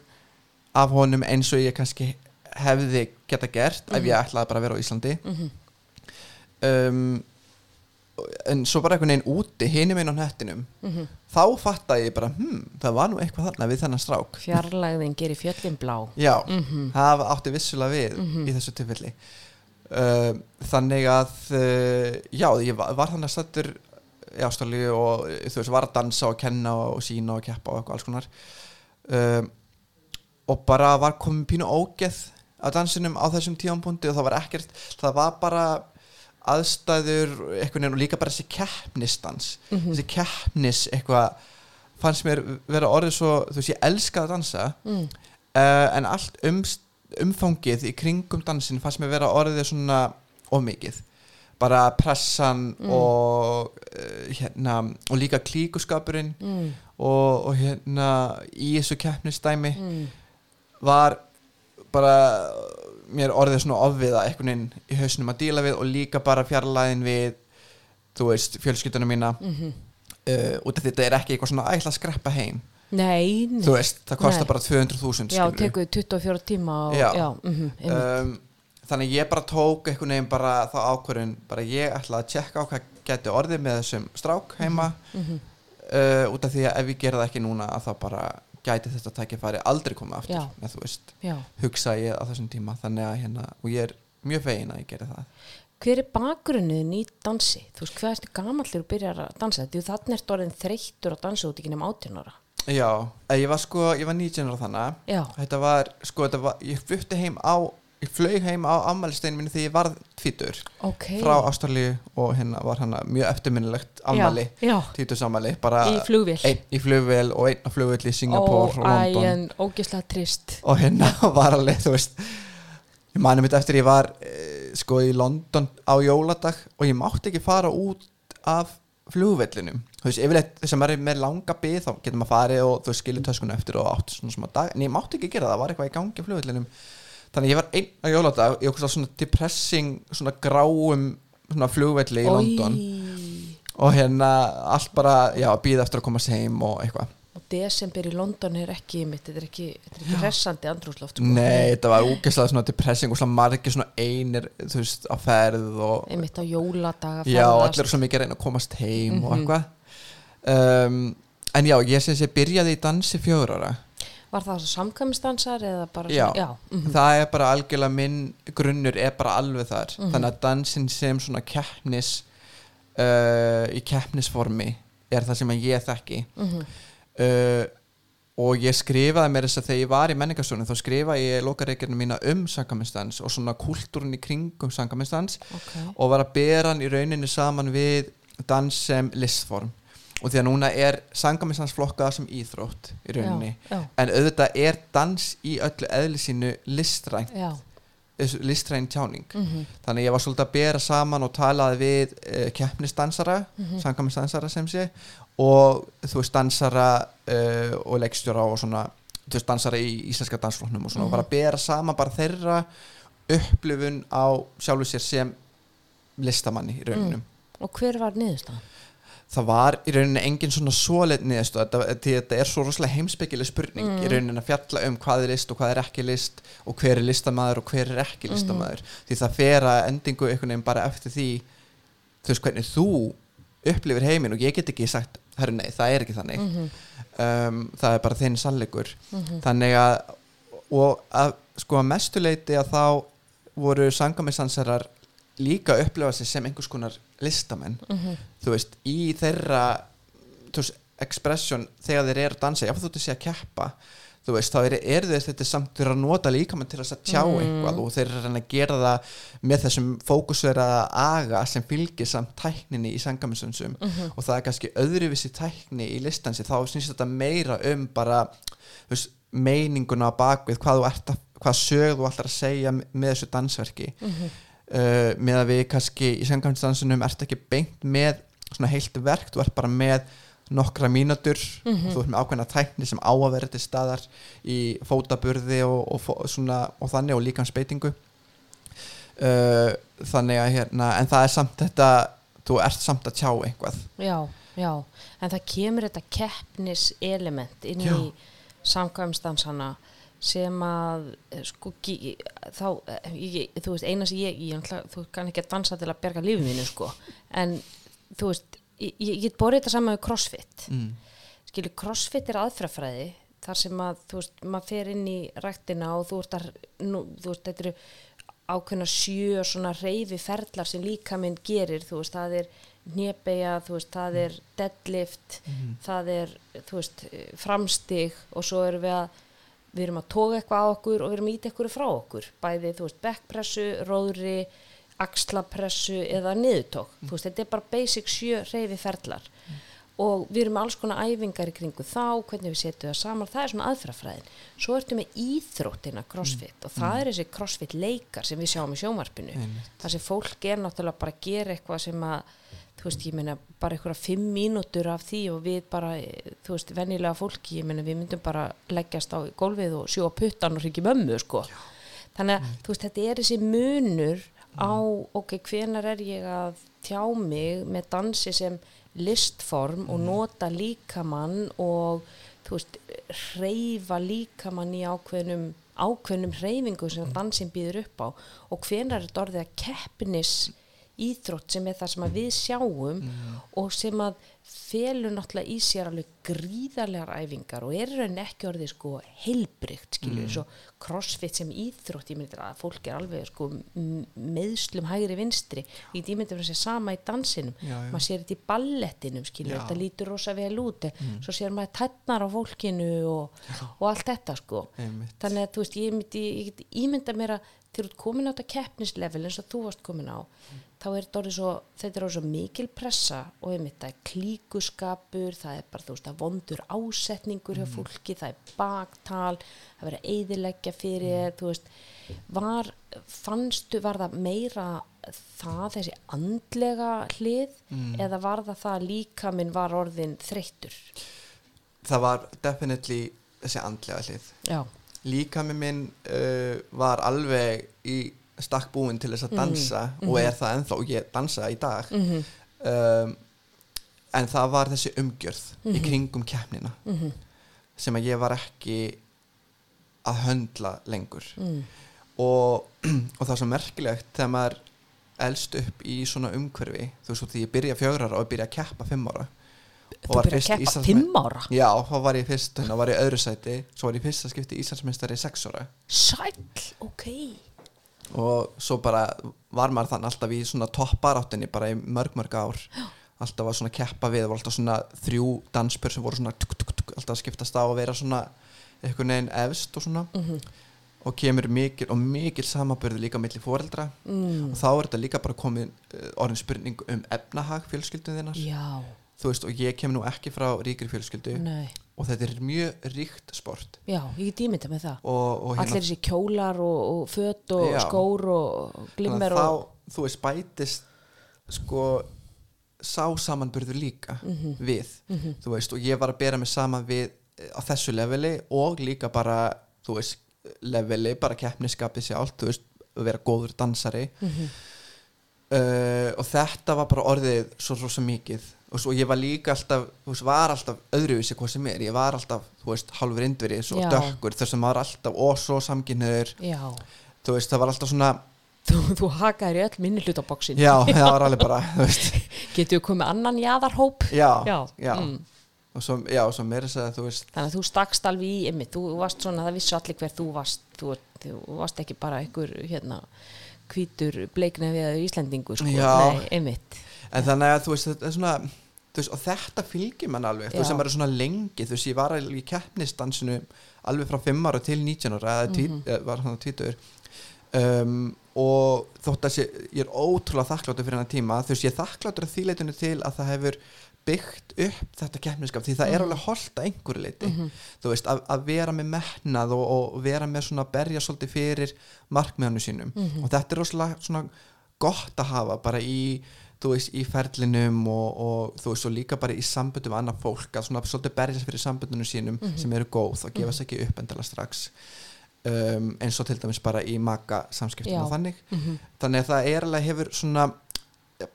af honum eins og ég kannski hefði geta gert ef ég ætlaði bara að vera á Íslandi. Mhm. um, en svo bara einhvern veginn úti hinum einn á hnettinum Mhm. þá fattaði ég bara hm, það var nú eitthvað þarna við þennan strák fjarlægðin gerir fjöllin blá Já, Mhm. það átti vissulega við Mhm. í þessu tilfelli uh, Þannig að uh, já, ég var, var þannig að stættur í Ástralíu og uh, þú veist, var að dansa og kenna og sína og keppa og eitthvað alls konar um, og bara var komin pínu ógeð á dansinum á þessum tíampunkti og það var ekkert, það var bara aðstæður eitthvað og líka bara þessi keppnistans Mhm. þessi keppnis eitthvað fannst mér vera orðið svo þú veist ég elska að dansa mm. uh, en allt um, umfangið í kringum dansin fannst mér vera orðið svona ómikið bara pressan Mm. og uh, hérna og líka klíkuskapurinn Mm. og, og hérna í þessu keppnistæmi Mm. var bara mér orðið svona ofviða einhvern veginn í hausnum að díla við og líka bara fjarlæðin við þú veist, fjölskyldunum mína Mm uh, út af því þetta er ekki eitthvað svona ætla að skreppa heim Nei, nei. þú veist, það kostar Nei. bara 200.000 Já, tekur 24 tíma og, Já. já mm um, þannig ég bara tók einhvern veginn bara þá ákvörðun bara ég ætla að tjekka á hvað geti orðið með þessum strák heima Mhm. uh, út af því að ef ég gera það ekki núna að þá bara gæti þetta tækifæri aldrei koma aftur Já. með þú veist, Já. hugsa ég á þessum tíma þannig að hérna, og ég er mjög fegin að ég geri það Hver er bakgrunnin í dansi? Þú veist, hvað ertu gamall þegar þú byrjar að dansa? Því þannig ertu orðin þreyttur að dansa út ekki nefn 18 ára. Já, eh, ég var sko, ég var 19 ára þannig Já. þetta var, sko, þetta var ég flutti heim á, ég flög heim á ammælisteinu minni þegar ég varð tvítur Ok. frá Ástralíu og hérna var hann mjög eftirminnilegt já. tvítursammæli, bara í flugvél. einn í flugvél og einn á flugvél í Singapore og London en og hérna var alveg, þú veist ég mani mitt eftir ég var eh, sko í London á jóladag og ég mátti ekki fara út af flugvellinum þú veist, yfirleitt maður er með langa bið þá getur maður farið og þú skilur töskuna eftir og átt svona smá dag, en ég mátti ekki gera það, það var eitthvað í gangi flugvellinum þannig að ég var einn á jóladag í okkur svona depressing svona gráum svona flugvelli í London og hérna allt bara, já, býða eftir að komast heim og eitthvað Og desember í London er ekki mitt, þetta er ekki, þetta er ekki hressandi andrúsloft. Sko. Nei, þetta var úgeðslega svona depressing og svona margir svona einir, þú veist, á ferð og Einmitt á jóladaga. já, allir eru svo mikið að reyna að komast heim og Mhm. eitthvað um, En já, ég sé byrjaði í dansi fjögur ára Var það samkvæmstansar eða bara Já. svona? Já. mhm. Það er bara algjörlega minn grunnur er bara alveg þar Mhm. Þannig að dansin sem svona keppnis uh, í keppnisformi er það sem ég þekki Mhm. uh, og ég skrifaði mér þess að þegar ég var í menningarstofnun þá skrifaði ég lokareikirna mína um sangamistans og svona kultúrun í kringum sangamistans Ok. og var að bera hann í rauninni saman við dans sem listform og því að núna er sangamistans flokkað sem íþrótt í rauninni Já, já, en auðvitað er dans í öllu eðli sínu listræn já. listræn tjáning Mhm. þannig að ég var svolítið að bera saman og talaði við uh, keppnisdansara Mhm. sangamistdansara sem sé og þú veist dansara uh, og leikstjóra og svona þú veist dansara í íslenska dansfloknum og svona Mhm. og bara bera saman bara þeirra upplifun á sjálfu sér sem listamanni í rauninum Og hver var niðurstaðan? Það var í rauninni engin svona svoleitt niðurstu þetta, þetta er svo rosalega heimspekileg spurning Mm. í rauninni að fjalla um hvað er list og hvað er ekki list og hver er listamaður og hver er ekki Mhm. listamaður því það fer að endingu einhvern veginn bara eftir því þú veist hvernig þú upplifir heiminn og ég get ekki sagt herru nei, það er ekki þannig Mhm, um, það er bara þinn sannleikur mhm. þannig að og að sko að mestuleiti að þá voru sangamistansarar líka að upplifa sig sem einhvers konar listamenn Mhm. Þú veist, í þeirra þú veist, expression þegar þeir eru að dansa, jáfnveg þú að sé að keppa þú veist, þá eru er þeir þetta samt þeir eru að nota líka með til að tjá Mm. eitthvað og þeir eru að að gera það með þessum fókusverða aga sem fylgir samt tækninni í sangaminsönsum Mhm. og það er kannski öðruvísi tækni í listansi, þá snýst þetta meira um bara, þú veist, meininguna á bakvið, hvað þú ert að hvað sög þú ætlar að segja með þessu dansverki Mhm. uh, með að við kannski í sangaminsdansunum ert ekki beint með svona heilt verk, þú ert bara með nokkra mínútur. Mhm. og þú ert með ákveðna tækni sem á að vera til staðar í fótaburði og, og, svona, og þannig og líka speitingu uh, þannig að hérna en það er samt þetta þú ert samt að tjá eitthvað. Já, já, en það kemur þetta keppnis element inn Já. í samkvæmstansana sem að eh, sko, þá, eh, ég, þú veist, eina sem ég, ég þú kann ekki að dansa til að berga lífið mínu sko, en þú veist, ég, get borðið þetta saman með crossfit mm. skilur, crossfit er aðfrafræði þar sem að, þú veist, maður fer inn í ræktina og þú veist, þetta eru ákveðna sjö svona reyfi ferlar sem líka minn gerir, þú veist, það er nýbeja, þú veist, það er deadlift, Mhm. það er, þú veist, framstig og svo erum við að við erum að toga eitthvað á okkur og við erum að íta eitthvað frá okkur bæði, þú veist, backpressu, róðri axlapressu eða niðurtók. Þú veist, þetta er bara basic sjö reyfi ferlar. Og við erum alls konar æfingar í kringu þá, hvernig við setjum það saman. Það er svona aðfrafræðin, svo ertu með íþróttina crossfit. Og það er þessi crossfit leikar sem við sjáum í sjónvarpinu. Einmitt. þar sem fólk er náttúrulega bara að gera eitthvað sem að þú veist, ég meina bara einhverja fimm mínútur af því og við bara, þú veist, venjulega fólki ég meina við myndum bara leggjast á gólfið og sjóa puttan og ringi mömmu sko. þannig að, þú veist, þetta er þessi munur á, ok, hvenar er ég að tjá mig með dansi sem listform og nota líkamann og þú veist, hreyfa líkamann í ákveðnum ákveðnum hreyfingu sem dansin býður upp á? Og hvenar er þetta orðið að keppnis íþrótt sem er það sem við sjáum og sem að felur náttúrulega í sér alveg gríðarlegar æfingar og er rauninni ekki orðið sko heilbrygt skilju, svo crossfit sem íþrótt ég myndi að fólk er alveg sko meðslum hægri vinstri. Ég myndi að vera sér sama í dansinum. Já, já. maður sér þetta í ballettinum skilju, þetta lítur rosa vel út. Mm. svo sér maður tætnar á fólkinu og, og allt þetta sko. Einmitt. þannig að þú veist, ég myndi ég get ímynda mér að þegar þú ert komin á þetta keppnislevel eins og þú varst komin á þá er þetta orðið svo, þetta er orðið svo mikil pressa og einmitt það er klíkuskapur það er bara þú veist að vondur ásetningur hjá fólki, það er baktal það verður að eyðileggja fyrir þér, þú veist, var fannstu, var það meira það þessi andlega hlið eða var það það að líka minn var orðin þreyttur? Það var definitely þessi andlega hlið. Já, líkami minn uh, var alveg í stakk búinn til þess að dansa og er það ennþá ég dansa í dag. Um, en það var þessi umgjörð í kringum keppnina sem að ég var ekki að höndla lengur. Og, og það er svo merkilegt þegar maður elst upp í svona umhverfi þú veist, því ég byrja fjögur ára og byrja að keppa fimm ára þú var byrjar að fyrst keppa fimm ára. Já, þá var ég fyrst, þá var ég öðru sæti svo var ég fyrsta skipti Íslandsmeistari í sex ára. Sæll, ok. Og svo bara var maður þannig alltaf í svona topparáttinni bara í mörg mörg ár. Alltaf að svona keppa við, það var alltaf svona þrjú danspör sem voru svona tuk, tuk, tuk, alltaf að skiptast á og vera svona einhvern veginn efst og svona. Og kemur mikil og mikil samaburði líka milli foreldra. Mm. og þá er þetta líka bara komið uh, orðin spurning um efnahag já, þú veist og ég kem nú ekki frá ríkri fjölskyldu nei og þetta er mjög ríkt sport Já, ég get ímynda með það. og, og hérna Allir þessi kjólar og, og föt og Já. skór og glimmer þá, þú veist, bætist sko sá samanburður líka Mhm. við, þú veist, og ég var að bera mig saman við eh, á þessu leveli og líka bara, þú veist leveli, bara keppniskapið sjálft þú veist, vera góður dansari Mhm. uh, og þetta var bara orðið svo rosa mikið og svo ég var líka alltaf, þú veist, var alltaf öðruvísi hvað sem er, ég var alltaf, þú veist, hálfur indveri, svo dökkur þess að maður alltaf, og svo samkynniður þú veist, það var alltaf svona þú, þú hakaðir í öll minni hlutaboksin. já, það var alveg bara, þú veist. Getur við komið annan jaðarhóp? já, Já, já, mm. og svo, já, svo meira þess að þú veist Þannig að þú stakst alveg í ymmið, þú varst svona, það vissu allir hver þú varst, þú, þú varst ekki bara einhver, hérna, hvítur bleikna við Íslendingu, sko, nei, ymmið. en þannig að þú veist, þetta er svona þú veist, og þetta fylgir mann alveg þú veist, sem er svona lengi, þú veist, ég var í keppnisdansinu alveg frá 5 ára til 19 ára, eða mm Mhm. var hann tvítur um, og þótt að sé, ég er ótrúlega þakkláttur fyrir hennar tíma, þú veist, ég er þakkláttur að því leitinu til að það hefur byggt upp þetta keppniskap, því það er Mhm. alveg holdt að einhverju leiti, þú veist, að, að vera með metnað og, og vera með svona berja svolítið fyrir markmiðanu sínum Mhm. og þetta er rosalega svona gott að hafa bara í þú veist, í ferlinum og, og þú veist, og líka bara í samböndum við annað fólk að svona svolítið berjast fyrir samböndunum sínum Mhm. sem eru góð og gefa sér ekki upp endala strax. Um, eins og til dæmis bara í maka samskiptum og þannig. Mhm. þannig að það er alveg hefur svona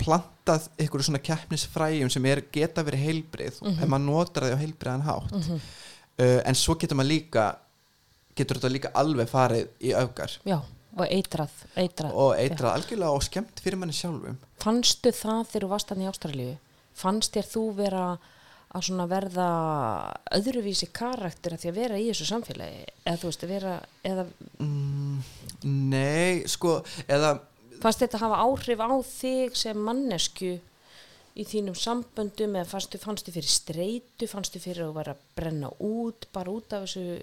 plantað ykkur svona keppnisfræjum sem er, geta verið heilbrið Mhm. ef maður notar það á heilbriðan hátt. Uh, en svo getur maður líka getur þetta líka alveg farið í öfgar. Já, og eitrað, eitrað. og eitrað algjörlega og skemmt fyrir manni sjálfum Fannstu það þegar þú varst hann í Ástralíu? Fannst þér þú vera að verða öðruvísi karakter að því að vera í þessu samfélagi? Eða þú veist, að vera, eða mm, nei, sko eða, fannst þetta hafa áhrif á þig sem mannesku í þínum samböndum eða fannstu, fannstu fyrir streitu, fannstu fyrir að vera að brenna út, bara út af þessu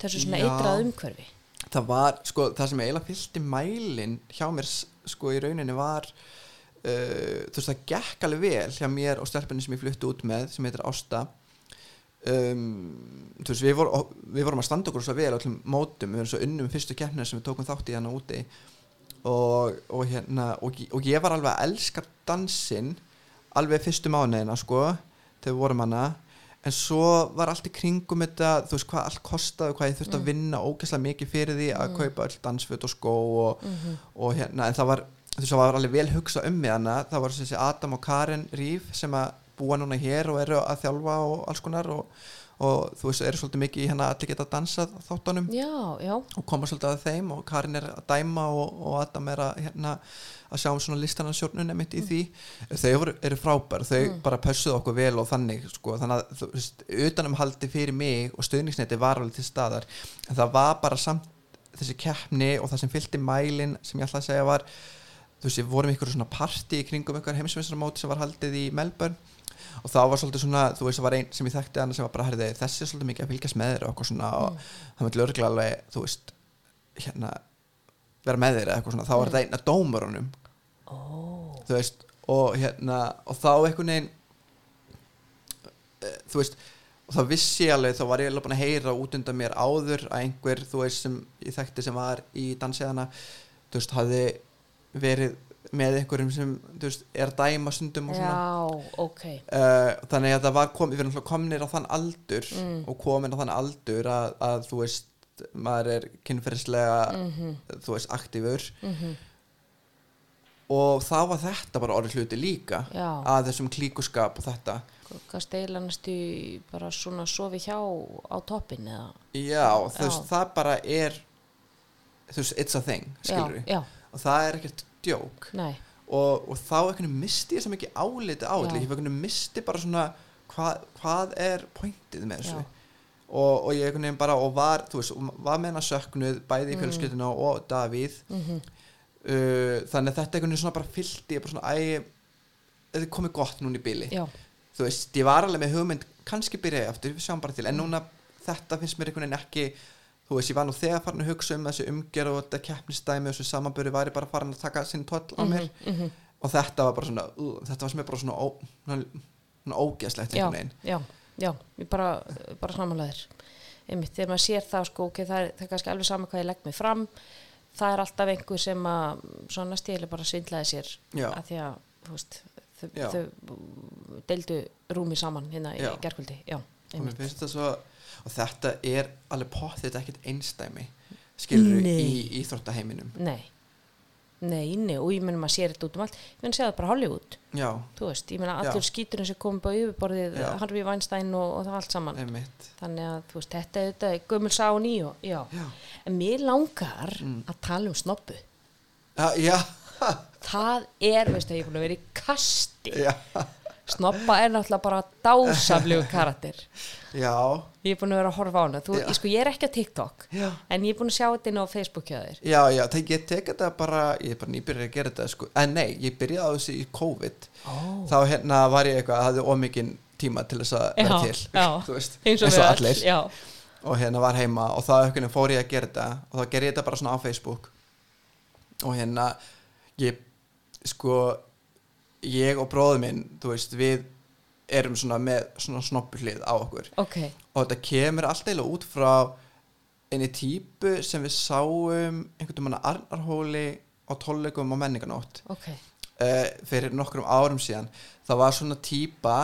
þessu svona Já. eitrað umhverfi það var, sko, það sem eiginlega fylgdi mælin hjá mér sko í rauninni var uh, þú veist, það gekk alveg vel hjá mér og stelpunni sem ég flutti út með sem heitir Ásta. Um, þú veist, við, vor, við vorum að standa okkur svo vel á öllum mótum, við vorum svo unnum fyrstu keppnir sem við tókum þátt í hana úti. Og, og hérna og, og ég var alveg að elska dansinn alveg fyrstu mánuðina sko, þegar við vorum hana en svo var allt í kringum þetta þú veist hvað allt kostaði hvað ég þurfti að vinna ógeðslega mikið fyrir því að kaupa öll dansföt og skó og, og hérna en það var þú veist það var alveg vel hugsa um mig hana það var þessi Adam og Karen Ríf sem að búa núna hér og eru að þjálfa og alls konar og, og þú veist eru svolítið mikið í hérna allir geta dansað þáttunum. Já, já, og koma svolítið að þeim og Karin er að dæma og, og Adam er að, hérna, að sjá svona listanarsjórnun emitt í því. Þau eru, eru frábær, þau bara pössuðu okkur vel og þannig, sko, þannig að þú veist, utanumhaldi fyrir mig og stuðningsneti var alveg til staðar, en það var bara samt þessi keppni og það sem fylgdi mælin sem ég ætla að segja var þú veist, við vorum ykkur svona party í kringum ykkur heimsveisramóti sem var haldið í Melbourne. Og það var svolítið svona, þú veist, það var einn sem ég þekkti hann sem var bara, herði, þessi er svolítið mikið að fylgjast með þér og eitthvað svona. Og það myndi örglega alveg, þú veist hérna, vera með þér eða eitthvað svona, þá var þetta einn af dómarunum ó, þú veist, og hérna og þá einhvern veginn eh, þú veist og þá vissi ég alveg, þá var ég alveg búin að heyra út undan mér áður að einhver, þú veist, sem ég þekkti sem var í dansiðana þú veist, hafði verið með einhverjum sem, þú veist, er dæma stundum og svona. Já, ok. Uh, þannig að það var kom, við erum komnir á þann aldur Mm. og komin á þann aldur að, að þú veist, maður er kynferðislega, Mhm. þú veist, aktífur Mhm. og þá var þetta bara orðið hluti líka Já. að þessum klíkuskap og þetta hvað steila næstu bara svona sofi hjá á toppin eða já, þú veist, Já. það bara er þú veist, it's a thing, skilur já, og það er ekkert djók nei, og, og þá veginn misti ég svo mikið áliti á þetta, ég einhvern veginn misti bara svona hva, hvað er pointið með þessu. Og, og ég bara og var, þú veist, var með hana söknuð bæði í fjölskylduna og Davíð. Mhm, uh, þannig að þetta svona bara fylgdi ég bara svona, æ þetta komið gott núna í bili. Já, þú veist, ég var alveg með hugmynd kannski byrja ég aftur, við sjáum bara til. En núna þetta finnst mér einhvern veginn ekki þú veist, ég var nú þegar farin að hugsa um þessu umgerð og þetta keppnistæmi og þessu samanböru væri bara farin að taka sinn toll á mér. Mhm, og þetta var bara svona uh, þetta var sem er bara svona, ó, svona, svona ógeðslegt já, einhvern veginn já, ég bara, bara samanlegaðir einmitt, þegar maður sér það sko, ok, það er, það er kannski alveg sama hvað ég legg mig fram. Það er alltaf einhver sem að svona stíli bara svindlaði sér Já. að því að, þú veist þau, þau deildu rúmi saman hérna í Já. gerkvöldi og finnst það svo og þetta er alveg pottið ekkert einstæmi skilur Nei. í íþróttaheiminum. Nei, nei, nei og ég meina maður sér þetta út um allt. Ég meina sér það bara Hollywood. Já, þú veist, ég meina Já. allur skíturinn sem kom á yfirborðið. Harvey Weinstein og, og það allt saman. Einmitt. Þannig að þú veist, þetta er þetta gömul sá og já. já, en mér langar Mm. að tala um snoppu já, já, það er, veistu, ég er búin að vera í kasti. Já, snoppa er náttúrulega bara dásamlegu karakter. Já, ég er búin að vera að horfa á hana. Þú, ég, sko, ég er ekki á TikTok já. en ég er búin að sjá þetta inn á Facebook hjá þér. Já, já, það ég tek þetta bara, ég er bara nýbyrjar að gera þetta sko, en nei, ég byrjaði á þessu í COVID. Oh. þá hérna var ég eitthvað, hafði ómikinn tíma til þess að vera til, eins og, allir. já, og hérna var heima og þá fór ég að gera þetta og þá ger ég þetta bara svona á Facebook. Og hérna ég, sko ég og bróður minn, þú veist, við erum svona með svona snoppuhlið á okkur. Ok. Og þetta kemur alltaf eiginlega út frá einni típu sem við sáum einhvern veginn að Arnarhóli á tólleikum á menninganótt ok, uh, fyrir nokkrum árum síðan. Það var svona típa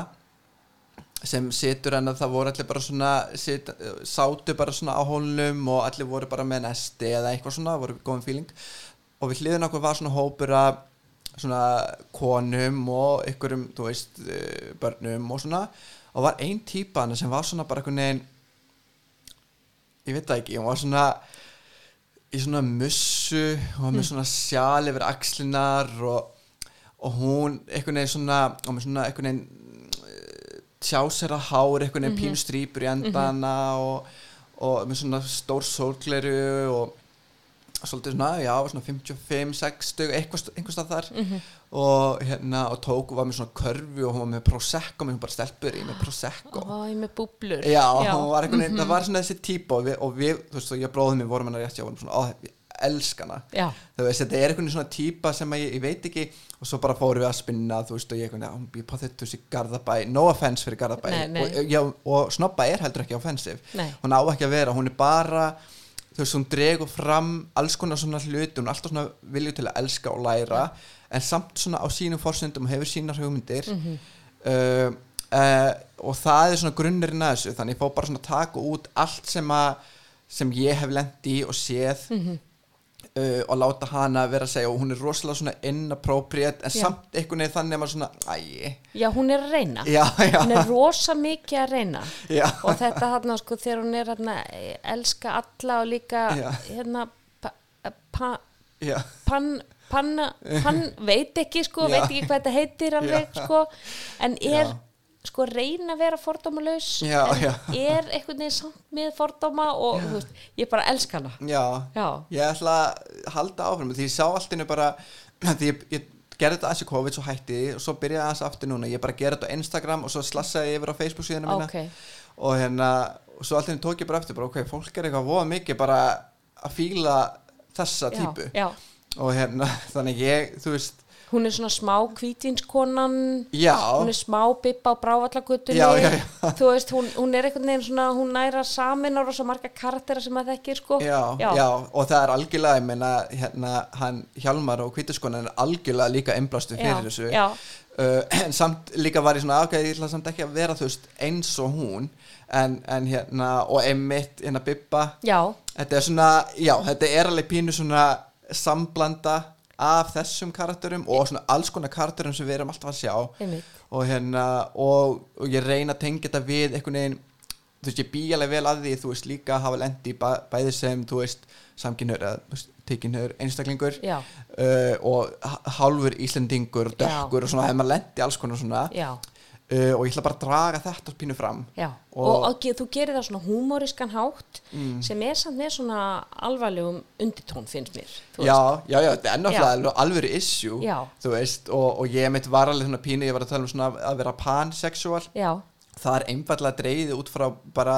sem situr en að það voru allir bara svona sit, sátu bara svona á hólnum og allir voru bara með nesti eða eitthvað svona, voru góðum feeling. Og við hliðin okkur var svona hópur af svona konum og ykkurum, þú veist, eh, börnum og svona. Og var ein típa hana sem var svona bara einhvern veginn ég veit það ekki, hún var svona í svona mussu og var með svona sjál yfir axlinar og, og hún einhvern veginn svona og með svona einhvern veginn eh, tjásera hár, einhvern veginn pínu strýpur í endana og, og með svona stór sólgleru og svolítið svona, já, svona 55, 60 eitthvað, einhvers stað þar. Mhm. og hérna, og tók og var með svona körfi og hún var með prosecco, með hún bara stelpur í með prosecco. Ég er með búblur. Já, hún var einhvern veginn, það var svona þessi típa og við, og við þú veist, og ég og bróðum mér vorum hennar rétt vorum svona, ó, ég elskana Já, þú veist, þetta er einhvern svona típa sem ég, ég veit ekki og svo bara fórum við að spinna þú veist, og ég hún býr på þetta í Garðabæ. No offense fyrir Garðabæ. Nei, nei. Og, já, og snobba er heldur ekki offensive. Nei, hún á ekki að vera, hún er bara þú veist, hún dregur fram alls konar svona hluti, hún er alltaf svona vilju til að elska og læra, en samt svona á sínum forsendum og hefur sínar hugmyndir Mhm. uh, uh, og það er svona grunnurinn að þessu þannig ég fór bara svona taka út allt sem að sem ég hef lent í og séð Mhm. Uh, og láta hana vera að segja og hún er rosalega svona inappropriate en Já. samt einhvern veginn þannig að maður svona æ, já, hún er að reyna. Já, já, Hún er rosa mikið að reyna. Og þetta hann sko þegar hún er hérna elska alla og líka hérna pa, pa, já, pann panna, pann veit ekki sko, veit ekki hvað þetta heitir alveg sko, en er. Sko reyna að vera fordómalaus Já, en er einhvern veginn samt með fordóma og veist, ég bara elska hana. Já. Já, ég ætla að halda áfram því ég sá allt innu bara því ég, ég gerði þetta aðeins í COVID svo hætti og svo byrjaði aðeins aftur núna, ég bara gerði þetta á Instagram og svo slassaði yfir á Facebook síðan mína. Ok. Og hérna, og svo allt innu tók ég bara eftir bara ok, fólk er eitthvað voða mikið bara að fíla þessa já, típu. já. og hérna, þannig ég, þú veist hún er svona smá kvítínskonan já, hún er smá bippa á brávallagutunni. Já, já, já. þú veist, hún, hún er einhvern veginn svona hún næra samin ára svo marga karaktera sem að þekkir sko. Já, já. og það er algjörlega, ég meina hérna, hann Hjálmar og Kvítuskonan er algjörlega líka einblástu fyrir já, þessu. já, uh, en samt líka var ég svona ok, ég ætla samt ekki að vera þú veist eins og hún. En, en hérna, og einmitt hérna já, þetta er svona já, þetta er alveg pínu svona samblanda af þessum karakterum og svona alls konar karakterum sem við erum alltaf að sjá. Og hérna og, og ég reyna að tengja þetta við einhvern veginn þú veist ég bý alveg vel að því þú veist líka að hafa lendi bæ, bæði sem þú veist samkynhör eða tekinhör einstaklingur uh, og hálfur Íslendingur og Já. dökkur og svona hefur maður lendi alls konar svona. Já, uh, og ég ætla bara að draga þetta pínu fram. Já. Og, Og- og, þú gerir það svona húmorískan hátt mm. sem er samt með svona alvarlegum unditón finnst mér já, já, já, þetta er náttúrulega alveg issue Já. þú veist, og, og ég mitt var alveg svona pínu, ég var að tala um svona að vera pansexual. Já, það er einfallega dreigið út frá bara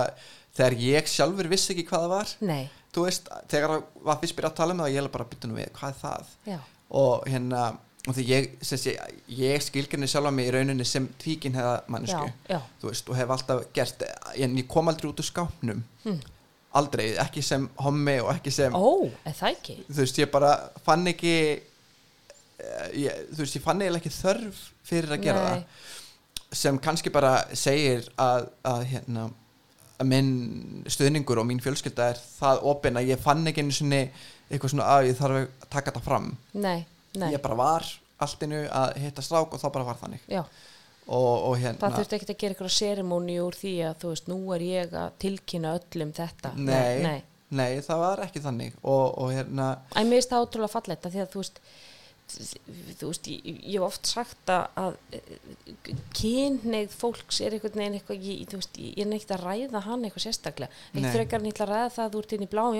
þegar ég sjálfur vissi ekki hvað það var. Nei, þú veist, þegar var fyrst byrjað að tala um það og ég er bara bytta nú við, hvað er það? Já, og hérna, og því ég sé, ég skilgrinni sjálfa mig í rauninni sem tvíkin hefða mannesku þú veist, og hef alltaf gert en ég kom aldrei út úr skápnum. Mm. aldrei, ekki sem hommi og ekki sem, það ekki? Þú veist, ég bara fann ekki eh, ég, þú veist, ég fann eiginlega ekki þörf fyrir að gera Nei. það. Sem kannski bara segir að, að hérna að minn stuðningur og mín fjölskylda er það opinn að ég fann ekki einu sinni eitthvað svona að ég þarf að taka þetta fram. Nei, nei, ég bara var alltinu að hitta strák og þá bara var þannig. Og, og hérna það þurfti ekki að gera eitthvað serimóni úr því að þú veist, nú er ég að tilkynna öllum þetta. Nei, nei. nei, það var ekki þannig. Og, og hérna Æ, mér finnst það ótrúlega fallegt að því að þú veist þú veist, ég, hef oft sagt að, að kynneið fólks er einhvern veginn eitthvað ég, þú veist, ég er neitt að ræða hann eitthvað sérstaklega. Ég ætla að ræða það að þú ert inn í bláum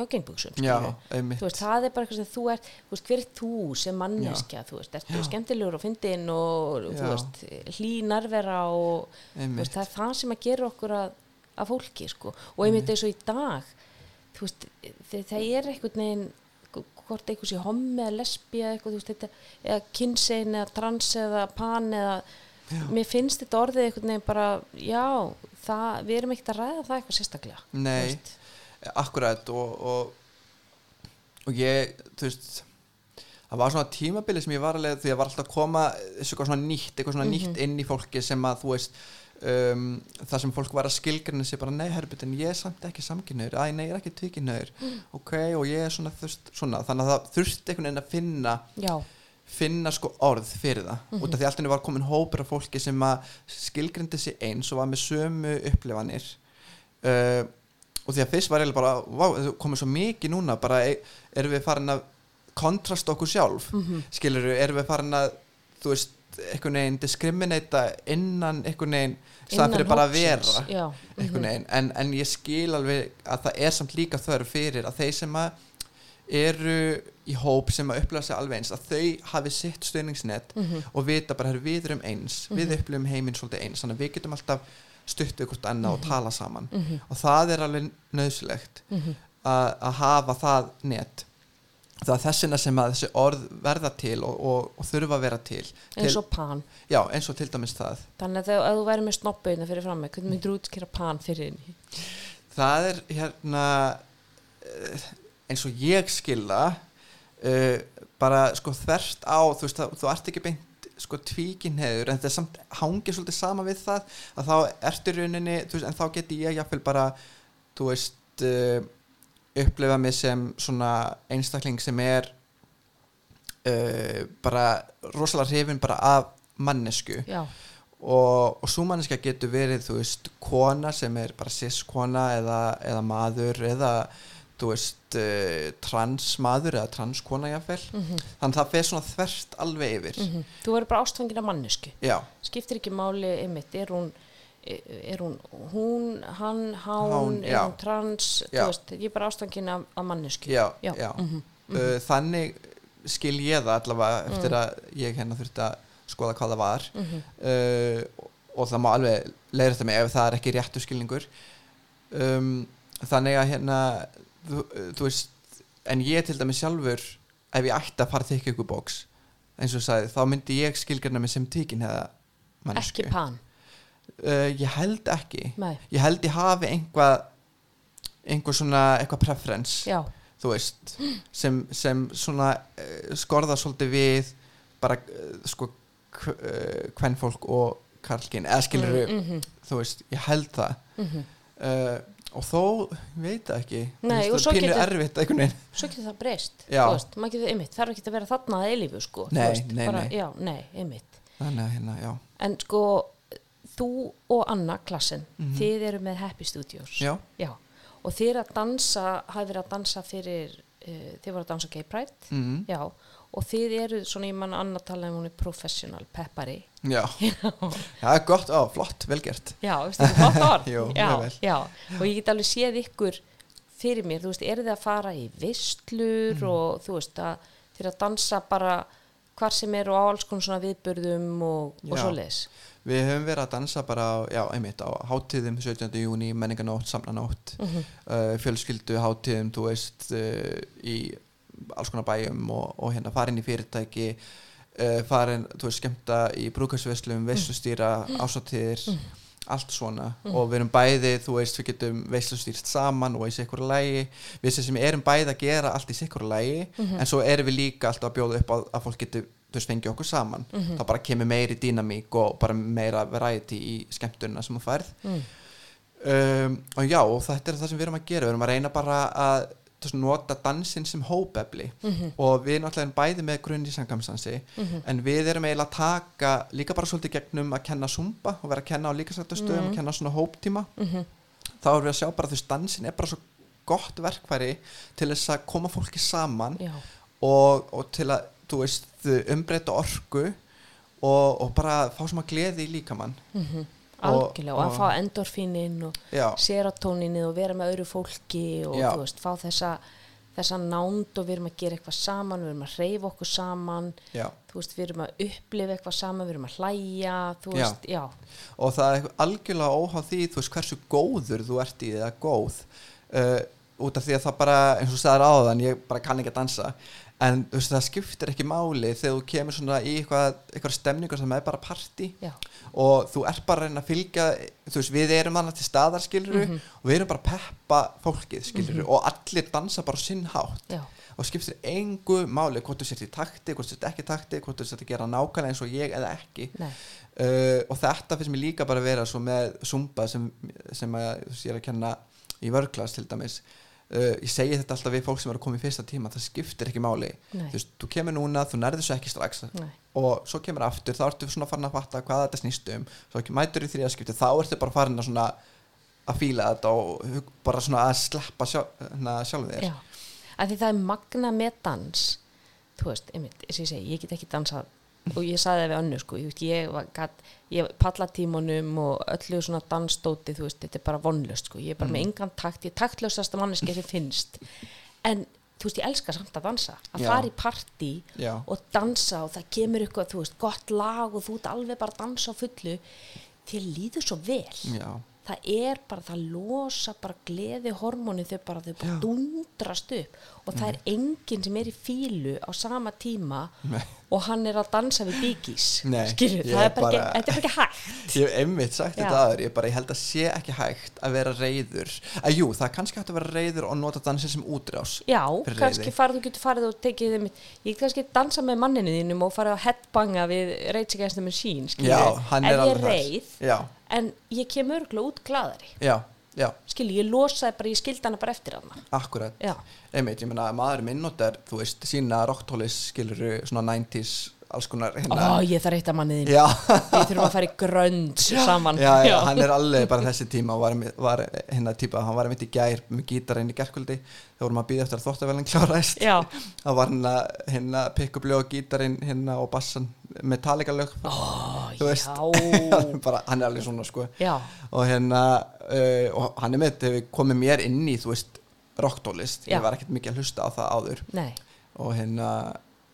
þú veist, það er bara eitthvað sem þú ert þú veist, hver er þú sem manneskja þú veist, ertu skemmtilegur og fyndin og þú Já. veist, hlý nærvera og þú veist, það er það sem að gera okkur að, að fólki sko. og einmitt eins og í dag þú veist, það er einhvern veginn hvort einhvers í hommi eða lesbi eða eitthvað, þú veist, þetta, eða kynsegin eða trans eða pan eða mér finnst þetta orðið einhvern veginn bara já, það, við erum ekkert að ræða það eitthvað sérstaklega nei, veist. akkurat og, og, og ég, þú veist það var svona tímabili sem ég var alveg því að var alltaf að koma eitthvað svona nýtt, eitthvað svona Mhm. nýtt inn í fólki sem að þú veist um, það sem fólk var að skilgrina sig bara nei, herbut, en ég er samt ekki samkynnaður æ, nei, ég er ekki tvíkynnaður Mm. ok, og ég er svona, þurft, svona þannig að það þurfti einhvern veginn að finna já, finna sko orð fyrir það Mhm. út af því alltaf var komin hópur af fólki sem að skilgrindi sig eins og var með sömu upplifanir uh, og því að fyrst var ég bara vá, það komið svo mikið núna bara e- erum við farin að kontrast okkur sjálf mm Mhm. skilur erum við farin að þú veist, einhvern veginn diskriminata innan einhvern veginn staðan fyrir bara að vera já, mhm. veginn en, en ég skil alveg að það er samt líka þörf fyrir að þeir sem að eru í hóp sem að upplifa sig alveg eins að þau hafi sitt stöðningsnet Mhm. og vita bara, herru, við erum eins við upplifum heiminn svolítið eins þannig að við getum alltaf stutt við hvort annað og tala saman Mhm. og það er alveg nöðsulegt Mhm. að að hafa það net það er þessina sem að þessi orð verða til og, og, og þurfa að vera til, eins til og pan. Já, eins og til dæmis það. Þannig að þú væri með snoppauðina fyrir fram með hvernig myndir útskýra pan fyrir henni? Það er hérna eh, eins og ég skilða uh, bara sko þvert á þú veist, það, þú ert ekki beint sko tvíkinheður en þetta er samt hangið svolítið sama við það að þá ertu í rauninni þú veist, en þá geti ég jafnvel bara þú veist uh, upplefa mig sem svona einstakling sem er uh, bara rosalega hrifin bara af mannesku já, og, og svo manneska getur verið þú veist, kona sem er bara cis-kona eða, eða maður eða þú veist uh, transmaður eða transkona jáfnvel Mhm. þannig að það fer svona þvert alveg yfir. Mhm. þú verður bara ástfangin af mannesku já, skiptir ekki máli einmitt, er hún er hún, hún, hann, hán, Hán, er já. hún trans, veist, ég er bara ástfangin af, af mannesku. já, Já, já. mhm, Uh, þannig skil ég það allavega eftir Mm. að ég hérna þurfti að skoða hvað það var Mhm. uh, og það má alveg leiða þetta mig ef það er ekki réttu skilningur um, þannig að hérna þú, þú veist en ég til dæmis sjálfur ef ég ætti að fara þykja ykkur bóks eins og sagði, þá myndi ég skilgjörna mig sem tíkin hefða mannesku ekki pan, uh, ég held ekki. Nei, ég held ég hafi einhvað einhver svona, eitthvað preference já, þú veist sem, sem svona uh, skorða svolítið við bara uh, sko uh, kvennfólk og karlkin eða skilur mm, mhm, þú veist, ég held það. Mhm. uh, og þó, ég veit það ekki. Nei, Þú veist, það er pínu erfitt veginn. Svo getur það breyst, þú veist, maður getur einmitt, þarf ekki að vera þarna að eilífu, sko, Nei, veist, nei, bara, já, nei, að hérna, en sko, þú og Anna, klassin, Mhm. þið eru með Happy Studios, já, já, og þið eru að dansa, hafi verið að dansa fyrir, uh, þið voru að dansa Gay Pride, mm, Já, og þið eru svona, ég manna annað tala um hún er professional peppari. já. Það er gott, á, flott, velgert Já, veistu gott orð? Jú, já, og ég get alveg séð ykkur fyrir mér, þú veist, eru þið að fara í vistlur Mm. og þú veist, að þið eru að dansa bara hvar sem eru á alls konar svona viðburðum og, og Já. svoleiðis. við höfum verið að dansa bara á, já, einmitt á hátíðum 17. júni, menninganótt, samlanótt Mm uh, fjölskyldu hátíðum, þú veist uh, í alls konar bæjum og, og hérna farin í fyrirtæki uh, farin, þú veist, skemmta í brúkarsveslum, veslustýra ásatíðir, allt svona. Og við erum bæði, þú veist, við getum veslustýrt saman og í sikkur lægi við sem erum bæði að gera allt í sikkur lægi en svo erum við líka alltaf að bjóða upp á að fólk getur veist, fengið okkur saman. Þá bara kemur meiri dýnamík og bara meira variety í skemmtunina sem þú færð. Mm. um, og já, og þetta er það sem við erum að gera. Við erum að reyna bara að nota dansinn sem hópefli. Mhm. og við náttúrulega erum bæði með grunn í sangamstansi en við erum eiginlega að taka líka bara svolítið gegnum að kenna zumba og vera að kenna á líkasættastöðum að kenna svona hóptíma. Mhm. þá erum við að sjá bara þú veist, dansinn er bara svo gott verkfæri til þess að koma fólki saman og, og til að þú veist, umbreyta orku og, og bara fá svona gleði í líkamann mhm. Og- algjörlega, og, að fá endorfínin og já, serotóninni og vera með öðru fólki og Já. þú veist, fá þessa þessa nánd og við erum að gera eitthvað saman við erum að reyfa okkur saman. Veist, við erum að upplifa eitthvað saman við erum að hlæja, veist, já, og það er algjörlega óháð því þú veist hversu góður þú ert í eða góð uh, út af því að það bara eins og sagðar áðan, ég bara kann ekki að dansa. En veist það skiptir ekki máli þegar þú kemur svona í eitthvað, eitthvað stemningu sem er bara party já, og þú ert bara að reyna að fylgja þú veist við erum annað til staðar skiluru Mhm. og við erum bara að peppa fólkið skiluru og allir dansa bara á sinn hátt. Já, og skiptir engu máli hvort þú sért í takti, hvort þú sért ekki í takti hvort þú sért að gera nákvæmlega eins og ég eða ekki. Uh, og þetta finnst mér líka bara að vera svo með Zumba sem, sem að, ég er að kenna í vörglas til dæmis uh, ég segi þetta alltaf við fólk sem er að koma í fyrsta tíma það skiptir ekki máli. Nei. þú veist, þú kemur núna, þú nærður þessu ekki strax. Nei, og svo kemur aftur, þá ertu svona farin að fatta hvað þetta snýst um, svo mætur í þriðaskipti þá ertu bara farin að svona að fíla þetta og bara svona að sleppa sjálf, hérna, þér. Já. Að því það er magna með dans þú veist, einmitt, ég segi, ég get ekki dansað og ég saði það við önnu sko, ég, ég, ég pallatímunum og öllu svona dansdóti þú veist, þetta er bara vonlust sko, ég er bara með engan takt, ég er taktlösasta manneski sem finnst en þú veist, ég elska samt að dansa að Já. fara í partí Já. og dansa og það kemur eitthvað, þú veist, gott lag og þú ert alveg bara að dansa á fullu þér líður svo vel Já, það er bara, það losa bara gleði hormóni þau bara, þau bara Já. dundrast upp og það er enginn sem er í fílu á sama tíma Nei. og hann er að dansa við bíkís skilur, það er bara, bara- ekki, þetta er bara ekki hægt ég hef einmitt sagt Já. þetta aður ég, bara, ég held að sé ekki hægt að vera reyður að jú, það er kannski hægt að vera reyður og nota dansin sem útrás Já, kannski þú getur farið og tekið þeim, ég kannski dansa með manninu þínum og farið að headbanga við Against the Machine, skilur, ef ég er þar. En ég kem örgulega út gladari, já, já, skilur, ég losaði bara, ég skildi hana bara eftir hana, akkurat. Einmitt, ég meina að maður minn notar þú veist, sína rocktólis skilur svona 90s alls konar ó, hérna ég þarf eitt að mannið þín, Já, við þurfum að fara í grönd saman, já, já, hann er alveg bara þessi tíma var, var hérna típa, hann var einmitt í gær með gítarinn í gærkvöldi. Þegar vorum að býða eftir að þóttavælinn kláraðist já, það var hérna, hérna pick up lög gítarinn hérna og bassan Metallica lög. Ó, Þú veist. já, bara, hann er alveg svona sko. Já, og hérna uh, og hann er með þetta hefur komið mér inn í þú veist rocktólist, Já. ég var ekkert mikið að hlusta á það áður. Nei, og hérna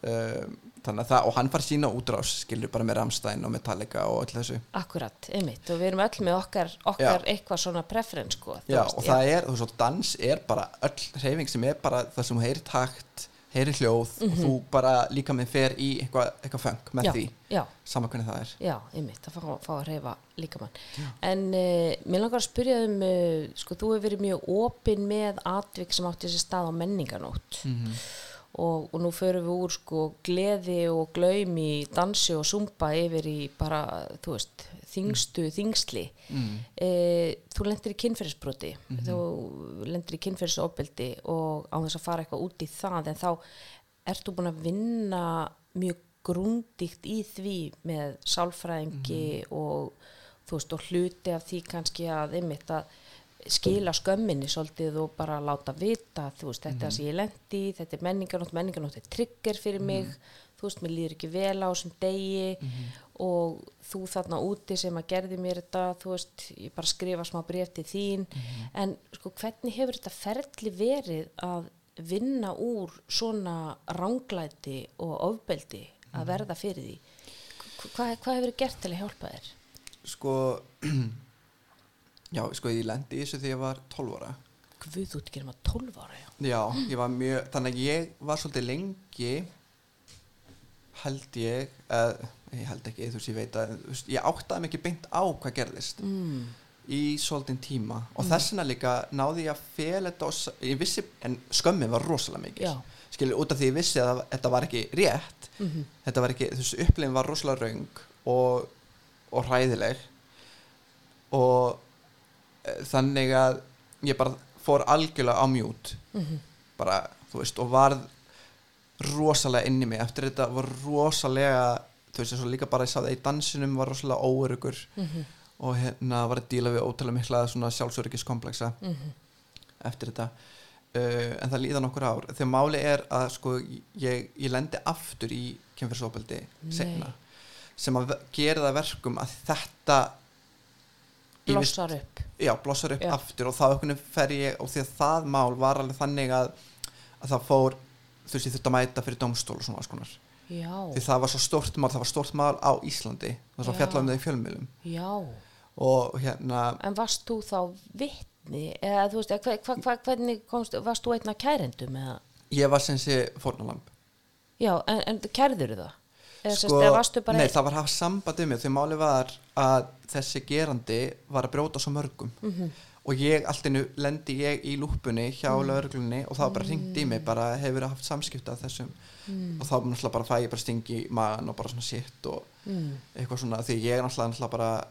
að það, og hann far sína útrás skilur bara með Ramstein og Metallica og öll þessu. Akkurat, einmitt, og við erum öll með okkar, okkar eitthvað svona preference, sko, já, veist, og það er, þú veist, dans er bara öll hreyfing sem er bara það sem þú heyrir takt heyrir hljóð og þú bara líka með fer í eitthvað eitthva feng með Mhm. já, því, já, sama hvernig það er. Já, einmitt, að fá, fá að reyfa líkamann. En uh, mér langar að spyrja um, uh, sko, þú hefur verið mjög opinn með atvik sem átti þessi stað á menninganótt mm og, og nú förum við úr sko gleði og glaum í dansi og sumpa yfir í bara, þú veist, þingstu þingsli. mm. Uh, þú lendir í kynferðisbroti, þú lendir í kynferðisofbeldi og á þess að fara eitthvað út í það en þá ert þú búin að vinna mjög grundíkt í því með sálfræðingi og þú veist og hluti af því kannski að einmitt að skila skömminni svolítið og bara láta vita þú veist þetta sem ég lendi þetta er menningarnótt menningarnótt er trigger fyrir mig þú veist mér líður ekki vel á þessum degi og þú þarna úti sem að gerði mér þetta þú veist ég bara skrifa smá bréf til þín. En sko hvernig hefur þetta ferli verið að vinna úr svona ránglæti og ofbeldi að verða fyrir því? Hva- hvað hefur þið gert til að hjálpa þér? sko já, sko ég lendi í þessu því ég var 12 ára Guð, þú ert ekki um að 12 ára, já. já, ég var mjög, þannig að ég var svolítið lengi held ég uh, ég held ekki, þú veist, ég veit að veist, ég áttaði ekki beint á hvað gerðist Mm. í svolítinn tíma og þess vegna líka náði ég að fela þetta ég vissi, en skömmin var rosalega mikil Já. skilur, út af því ég vissi að þetta var ekki rétt Mhm. þetta var ekki, þú veist, upplifin var rosalega raung og, og hræðileg og þannig að ég bara fór algjörlega á mjút Mhm. bara, þú veist, og varð rosalega inn í mig eftir þetta var rosalega þú veist, eins og líka bara ég sá það í dansinum var rosalega óörugur Mhm. og hérna var að díla við ótrúlega mikla svona sjálfsöryggiskompleksa Mhm. eftir þetta uh, en það líða nokkur ár þegar máli er að sko ég, ég lendi aftur í kynferðsópeldi Nei. segna sem að gera það verkum að þetta Blossar upp. já, blossar upp Já. aftur og þá veginn fer ég og því að það mál var alveg þannig að, að það fór þú veist ég þurfti að mæta fyrir dómstól og svona alls konar Já, því það var svo stórt mál, það var stórt mál á Íslandi það var svo Já. fjallað um í fjölmiðlum já. og hérna En varst þú þá vitni? Eða þú veist, hva, hva, hva, hvernig komst, varst þú einn að kærendum eða? ég var sem sé fórnalamb Já, en, en kærður það? Sko, nei, það var að hafa samband um mig því máli var að þessi gerandi var að brjóta svo mörgum Mhm. og ég, allt innu lendi ég í lúpunni hjá mm. lauruglunni og það var bara ringt í mig bara hefur haft samskipta af þessum Mm. og þá náttúrulega bara fæ ég bara stingi í magan og bara svona shit og Mm. eitthvað svona því ég náttúrulega, náttúrulega bara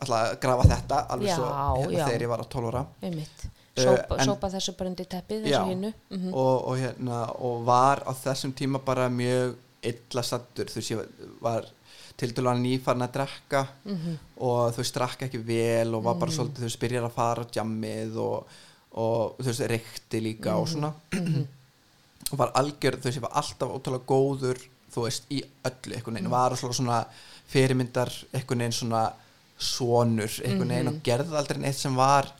alltaf grafa þetta alveg Já, svo hérna, já. þegar ég var á 12 ára Einmitt. Eh, Sópa, en- sópa þessu bara undir teppið, Já. þessu hinnu. Mm og, og, hérna, og var á þessum tíma bara mjög illa sattur þú veist ég var til dælu nýfarn að drekka Mhm. og þú veist drakk ekki vel og var bara svolítið þú veist byrjar að fara á jammið og, og þú veist reykti líka og svona. Og var algjör þú veist ég var alltaf ótrúlega góður þú veist í öllu einhvern veginn. Var svona, svona fyrirmyndar einhvern veginn svona sonur einhvern veginn og gerði aldrei neitt sem var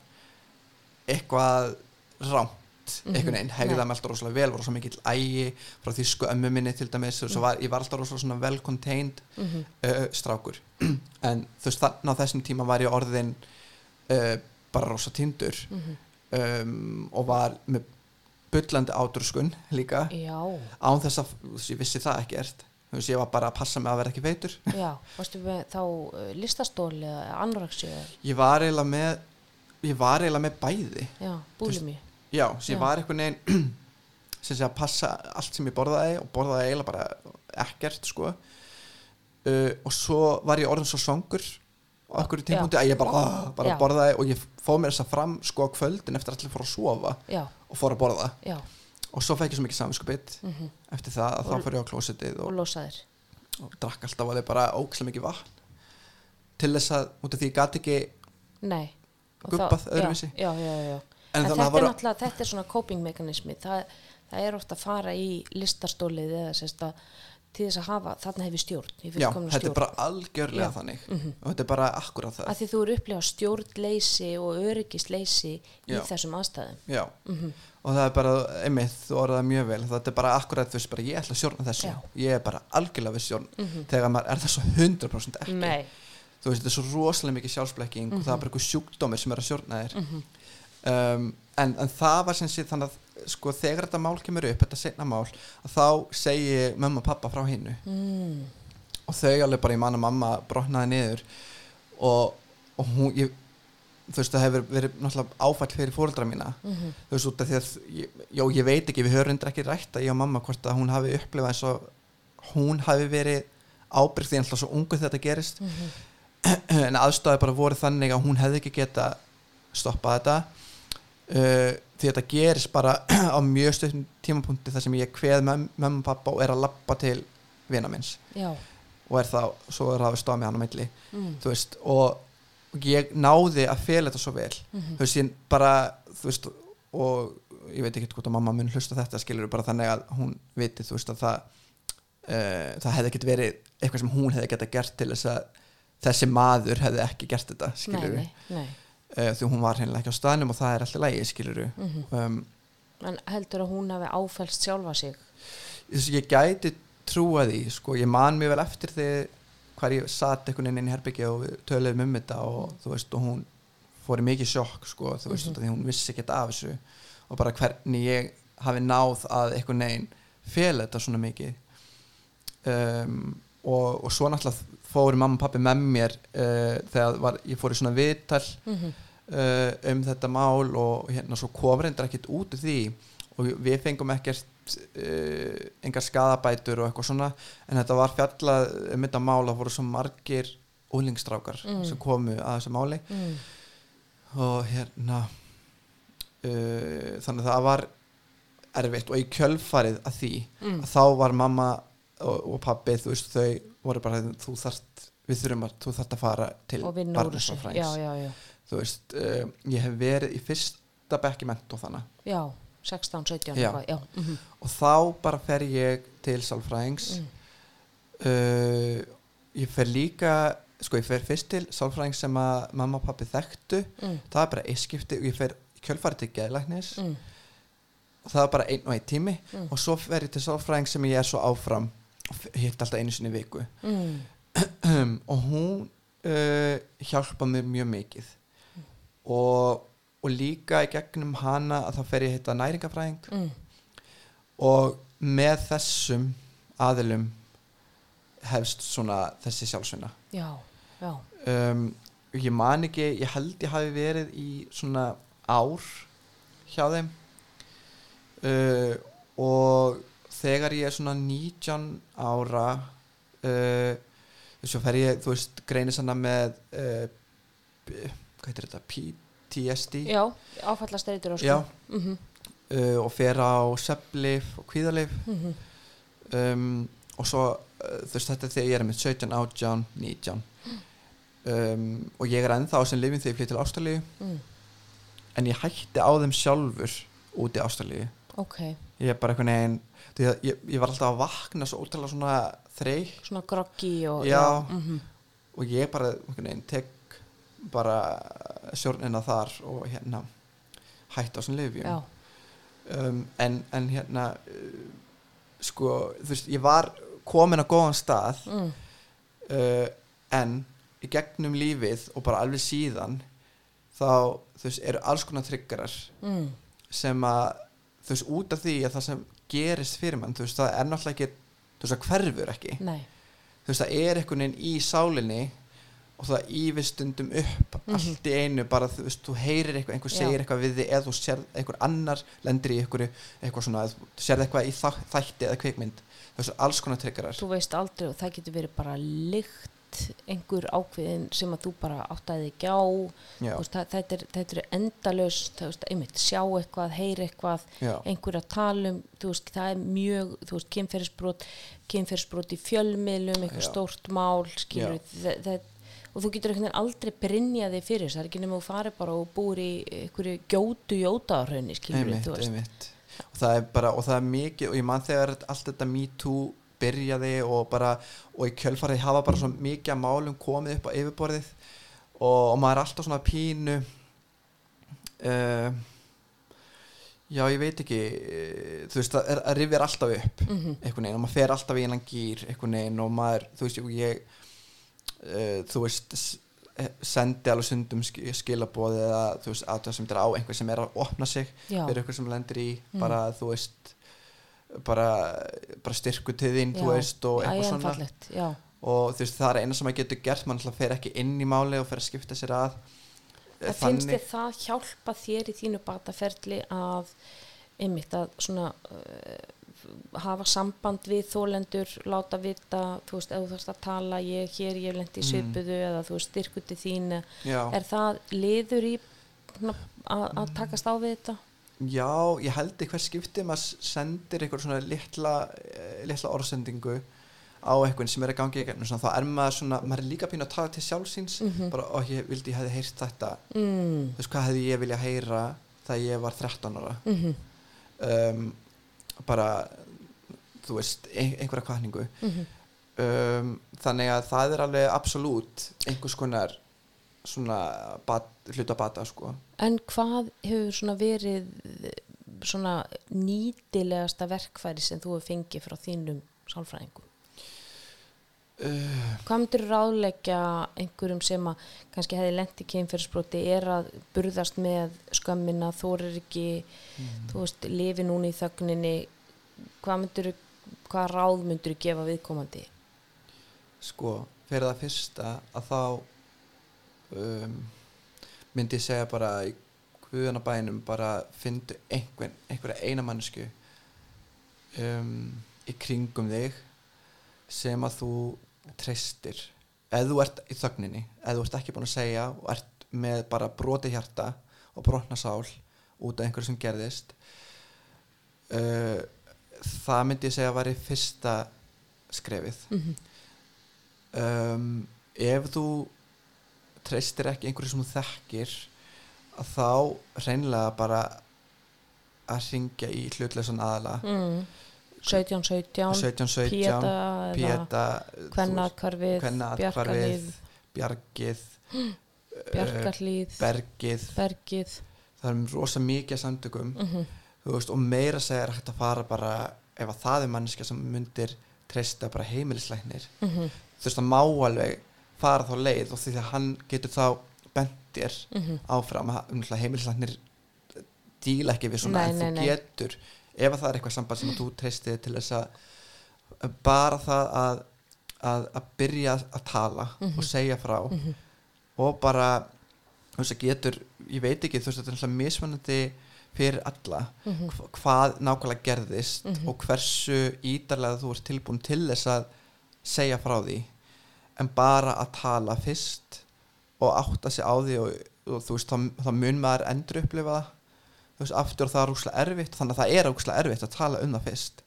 eitthvað rám -hmm. einhvern veginn, hegða Nei. mig alltaf rosalega vel var rosalega mikill ægi frá þýsku ömmu minni til dæmis, mm. var, ég var alltaf rosalega svona vel contained Mhm. uh, strákur en þú veist þannig á þessum tíma var ég orðin uh, bara rosa tindur Mhm. um, og var með bullandi átrúskun líka Já, án þess að ég vissi það ekkert þú veist ég var bara að passa mig að vera ekki feitur já, varstu með þá listastóli eða eða, ég var eiginlega með ég var eiginlega með bæði já, búlimi já, sem var einhvern veginn sem sé að passa allt sem ég borðaði og borðaði eiginlega bara ekkert sko. Uh, og svo var ég orðin svo svangur á okkur í tímpunkti að ég bara, ah, bara borðaði og ég fóð mér þess að fram sko á kvöldin eftir allir fór að sofa Já, og fór að borða. Já, og svo fekk ég svo mikið saminskupið mhm, eftir það að þá fór ég á klósitið og og, losaðir og drakk alltaf alveg bara ókslega mikið vatn. Til þess að, út af því ég gat ekki Nei. Þá- öðruvísi. Já, já, já. En, En, þetta að er þetta er svona coping mekanismi það, það er ofta að fara í listastólið eða sérst að til þess að hafa, þarna hefur stjórn já, þetta er stjórn. bara algjörlega Já. Mhm. þannig og þetta er bara akkurat það að því þú eru upplifað stjórnleysi og öryggisleysi í þessum aðstæðum já, Mhm. og það er bara, einmitt, þú orðaði mjög vel þetta er bara akkurat, þú veist, bara ég ætla að stjórna þessu Já. Mhm. ég er bara algjörlega við stjórn þegar maður er svo 100% ekki Nei, þú veist, þetta er svo rosalega mikið sjálfsblekking og það er bara eitthvað sjúkdómir sem er að stjórna þér Mhm. Um, en, en það var sem sé þannig að sko þegar þetta mál kemur upp, þetta setna mál þá segi mömmu og pappa frá hinnu mm. og þau alveg bara, ég man að mamma brotnaði niður og, og hún ég, þú veist, það hefur verið náttúrulega áfall fyrir fóreldra mína Mhm. þú veist, út af því að já, ég veit ekki, við höfum ekki rætt að ég og mamma hvort að hún hafi upplifað eins og hún hafi verið ábyrgð því alltaf svo ungu þetta gerist Mhm. en aðstæði bara voru þannig að hún hefði ekki geta stoppað þetta uh, því þetta gerist bara á mjög stöðum tímapunkti þar sem ég kveð mömmu og pappa og er að lappa til vina minns já. Og er þá, svo er það að stóða með hann á milli mm. þú veist, og ég náði að fela þetta svo vel. Mhm. þú veist, ég bara þú veist, og ég veit ekki hvort að mamma mun hlusta þetta skilur bara þannig að hún viti, þú veist, að það uh, það hefði ekkert verið eitthvað sem hún hefði geta gert til þess að þessi maður hefði ekki gert þetta skilur uh, því hún var hennilega ekki á staðnum og það er alltaf lægi skilur Mhm. um, En heldur að hún hafi áfælst sjálfa sig? Ég, ég gæti trúa því sko, ég man mjög vel eftir því hvar ég satt einhvern veginn inn í herbyggja og við töluðum um þetta og þú veist og hún fór í mikið sjokk sko, þú veist, mm því hún vissi ekkert af þessu. Og bara hvernig ég hafi náð að einhvern veginn fela þetta svona mikið. Um, og, og svo náttúrulega fóru mamma og pappi með mér uh, þegar var, ég fór í svona viðtal mm uh, um þetta mál og hérna svo kom reyndar ekkert út úr því og við fengum ekkert uh, engar skadabætur og eitthvað svona en þetta var fjallað um þetta mál það voru svo margir úlingstrákar Mm. sem komu að þessu máli mm. og hérna þannig að það var erfitt og í kjölfarið að því Mm. að þá var mamma og, og pappi þú veist þau voru bara þú þarft við þurfum að þú þarft að fara til og já, já, já, þú veist, uh, ég hef verið í fyrsta bekki ment og þannig já 16, 17 Já. já. Mm og þá bara fer ég til sálfræðings Mm. uh, ég fer líka sko ég fer fyrst til sálfræðings sem að mamma og pappi þekktu Mm. það er bara eitt skipti og ég fer kjölfarið til geðlæknis Mm. og það er bara einn og einn tími Mm. og svo fer ég til sálfræðings sem ég er svo áfram og hitt alltaf einu sinni viku. Mm. og hún uh, hjálpa mér mjög mikið. Og, og líka í gegnum hana að þá fer ég hitta næringafræðing Mm. og með þessum aðilum hefst svona þessi sjálfsvinna. Já, já. Um, ég man ekki, ég held ég hafi verið í svona ár hjá þeim. Uh, og þegar ég er svona 19 ára uh, svo fer ég, þú veist, greinir svona með uh, hvað heitir þetta, PTSD já, áfallast reytur og sko mm uh, og fer á sepplif og kvíðalif -hmm. um, og svo uh, þú veist þetta er þegar ég er með 17, 18, 19 um, og ég er ennþá sem lifin þegar ég flytt til Ástralíu. Mm. en ég hætti á þeim sjálfur út í Ástralíu. Ok, ég er bara einhvern veginn því að ég, ég var alltaf að vakna svo ótrúlega svona þrey svona groggi og Já. mhm. og ég bara veginn tek bara stjórnina þar og hérna hætti á þessum lifjum já. um, en, en hérna uh, sko, þú veist, ég var komin á góðan stað mm. uh, en í gegnum lífið og bara alveg síðan þá, þú veist, eru alls konar tryggarar Mm. sem að, þú veist, út af því að það sem gerist fyrir mann, þú veist, það er náttúrulega ekki, þú veist, það hverfur ekki. Nei, þú veist, það er einhvern veginn í sálinni og það ívist stundum upp Mhm. allt í einu, bara þú veist, þú heyrir eitthvað, einhver Já. segir eitthvað við þig eða þú sér einhver annar lendir í einhverju eitthvað svona, þú sér eitthvað í þætti eða kvikmynd, þú veist, alls konar tryggarar þú veist aldrei og það getur verið bara lykt einhver ákveðin sem að þú bara áttaði ekki á. Veist, það, þetta, er, þetta er endalaus það veist, einmitt, sjá eitthvað, heyra eitthvað já, einhver að tala um, veist, það er mjög þú veist, kynferðisbrot kynferðisbrot í fjölmiðlum, eitthvað Já. stórt mál skilur, það, það, og þú getur aldrei brinja þig fyrir þess, það er ekki nema þú farið bara og búir í einhverju gjótu jótaðarhraunni skilur, einmitt, þú veist. einmitt. Og það er bara, og það er mikið og ég man þegar allt þetta Me Too byrjaði og bara, og í kjölfarið hafa bara svo mikið málum komið upp á yfirborðið og, og maður er alltaf svona pínu uh, já, ég veit ekki uh, þú veist, það er, að rifja alltaf upp Mhm. einhvern veginn og maður fer alltaf í einan gýr einhvern veginn og maður, þú veist, ég uh, þú veist eh, sendi alveg sundum skilabóð eða þú veist, að það sem þetta er á einhver sem er að opna sig fyrir eitthvað sem lendir í Mm. bara þú veist bara, bara styrku til þín Já. veist og eitthvað svona fallegt, og þú veist það er eina sem maður getur gert mann alltaf fer ekki inn í máli og fer að skipta sér að En finnst þið það hjálpa þér í þínu bataferli að einmitt að svona uh, hafa samband við þólendur, láta vita þú veist, ef þú þarfst að tala ég hér, ég lendi í Mm. svipuðu eða þú veist, styrkuti þín já, er það liður í að, að takast á við þetta? Já, ég held í hver skipti maður sendir eitthvað svona litla, eh, litla orðsendingu á eitthvað sem er að gangi í svona, þá er maður svona, maður er líka pínu að tala til sjálfsins Mhm. bara, ó, ég vildi ég hefði heyrt þetta Mm. þú veist, hvað hefði ég vilja heyra þegar ég var 13 ára Mm um, bara þú veist, ein, einhverja kvartningu -hmm. um, þannig að það er alveg absolutt einhvers konar svona bat, hluta bata sko En hvað hefur svona verið svona nýtilegasta verkfæri sem þú hefur fengið frá þínum sálfræðingum? uh, Hvað myndir ráðleggja einhverjum sem að kannski hefði lent í kynferðsbroti er að burðast með skömmina, þorir ekki, þú veist, lifi núna í þögninni, hvað myndir, hvað ráð myndir gefa viðkomandi? sko, fyrir það fyrsta að þá um, myndi ég segja bara í guðanabænum bara fyndu einhvern, einhverja eina mannesku um, í kringum þig sem að þú treystir ef þú ert í þögninni ef þú ert ekki búin að segja og ert með bara broti hjarta og brotna sál út af einhverju sem gerðist uh, það myndi ég segja að væri fyrsta skrefið Mm -hmm. um, ef þú treystir ekki einhverju sem þú þekkir þá reynlega bara að ringja í hlutlesan aðala mm. 17, 17, 17, 17 Péta eða Péta Kvennaatkvarfið, Kvennaatkvarfið Bjarkarlið, Bjargið uh, Bjarkarlið, Bergið Bergið. það er rosa mikið samtökum Mm þú veist, og meira að er hægt að fara bara ef að það er mannskja sem myndir treysta bara heimilislæknir -hmm. þú veist, það má alveg fara þá leið og því að hann getur þá bentir Mhm. áfram að heimilislæknir díla ekki við svona Nei, en nei, þú nei. getur ef að það er eitthvað samband sem þú treystið til þess að bara það að, að, að byrja að tala Mhm. og segja frá og bara þú veist að getur, ég veit ekki þú veist þetta er alltaf mismunandi fyrir alla Mhm. hva- hvað nákvæmlega gerðist Mhm. og hversu ídarlega þú ert tilbúin til þess að segja frá því en bara að tala fyrst og átta sig á því og, og þú veist, þá, þá mun maður endur upplifa það. Þú veist, aftur og það er rúkslega erfitt þannig að það er rúkslega erfitt að tala um það fyrst.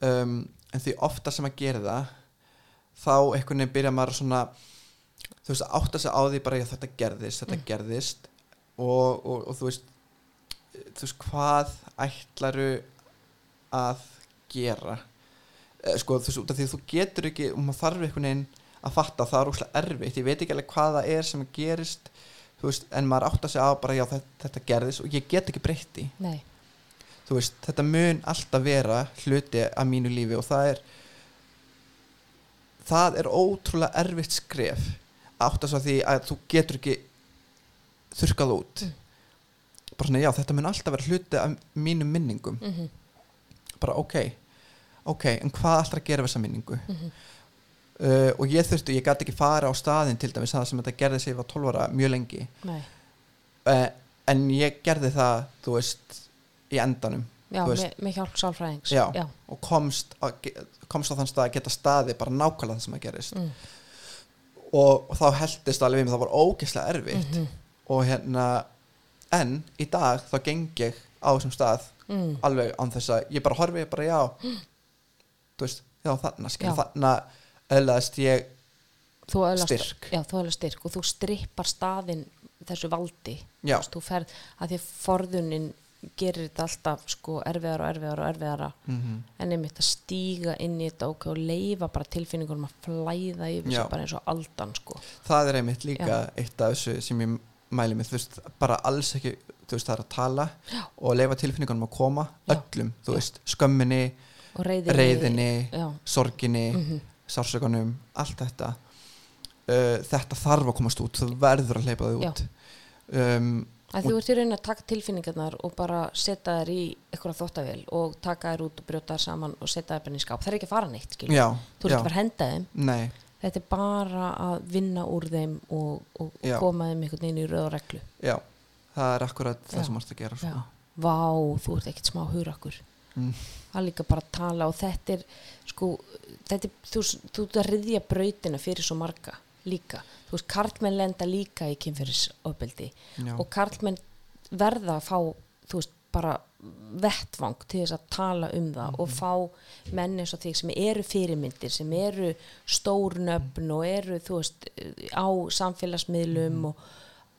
Um, en því ofta sem að gera það þá einhvern veginn byrja maður svona þú veist, átta sig á því bara að þetta gerðist, þetta gerðist. Og, og, og þú veist þú veist, hvað ætlaru að gera? Eh, sko, þú veist, út af því þú getur ekki og maður þarf einhvern veginn að fatta að það er úrslega erfitt, ég veit ekki alveg hvað það er sem gerist, þú veist, en maður átta sig á bara, já, þetta, þetta gerðist og ég get ekki breytti Nei, þú veist, þetta mun alltaf vera hluti af mínu lífi og það er það er ótrúlega erfitt skref átt að svo því að þú getur ekki þurkað út. Mm. bara svona já, þetta mun alltaf vera hluti af mínum minningum. Mm bara ok, ok en hvað alltaf að við þessa minningu? Mhm. Uh, og ég þurfti, ég gæti ekki fara á staðin til dæmis það sem þetta gerði sig ég var 12 ára mjög lengi uh, en ég gerði það þú veist, í endanum Já, með, hjálp sálfræðings Já. Já. og komst, að, ge- komst á þann stað að geta staði bara nákvæmlega það sem að gerist Mm. og, og þá heldist alveg við mig það var ógeðslega erfitt Mhm. og hérna en í dag þá geng ég á þessum stað Mm. alveg án þess að ég bara horfi bara já þú veist, já Já. þarna öðlaðist ég Þú öðlast, Styrk. Já, þú öðlast styrk og þú strippar staðinn þessu valdi Já. Þú ferð að því forðunin gerir þetta alltaf sko erfiðara og erfiðara og erfiðara mm en einmitt að stíga inn í þetta og leifa bara tilfinningunum að flæða yfir Já. sig bara eins og aldan sko það er einmitt líka eitt af þessu sem ég mæli mig, þú veist, bara alls ekki þú veist, það er að tala Já. og leifa tilfinningunum að koma, Já. öllum þú Já. veist, skömminni, reyðinni, reyðinni Já, sorginni, mhm, sársökunum allt þetta uh, þetta þarf að komast út, þú verður að hleypa þau Já. út um, að þú ert í raunin að taka tilfinningarnar og bara setja þær í eitthvað þóttavél og taka þær út og brjóta þær saman og setja þær bara inn í skáp, það er ekki að fara neitt já, þú ert já, ekki að fara henda þeim nei þetta er bara að vinna úr þeim og, og Já. koma þeim einhvern veginn í röð og reglu já, það er akkurat Já. það sem mást að gera sko. Já. Vá, þú ert ekkert smá hugrakkur Mm. það er líka bara að tala og þetta er sko, þetta er, þú, þú ert að riðja brautina fyrir svo marga líka, þú veist, karlmenn lenda líka í kynferðisofbeldi og karlmenn verða að fá þú veist, bara vettvang til þess að tala um það og fá menn eins og þig sem eru fyrirmyndir sem eru stórnöfn og eru þú veist á samfélagsmiðlum og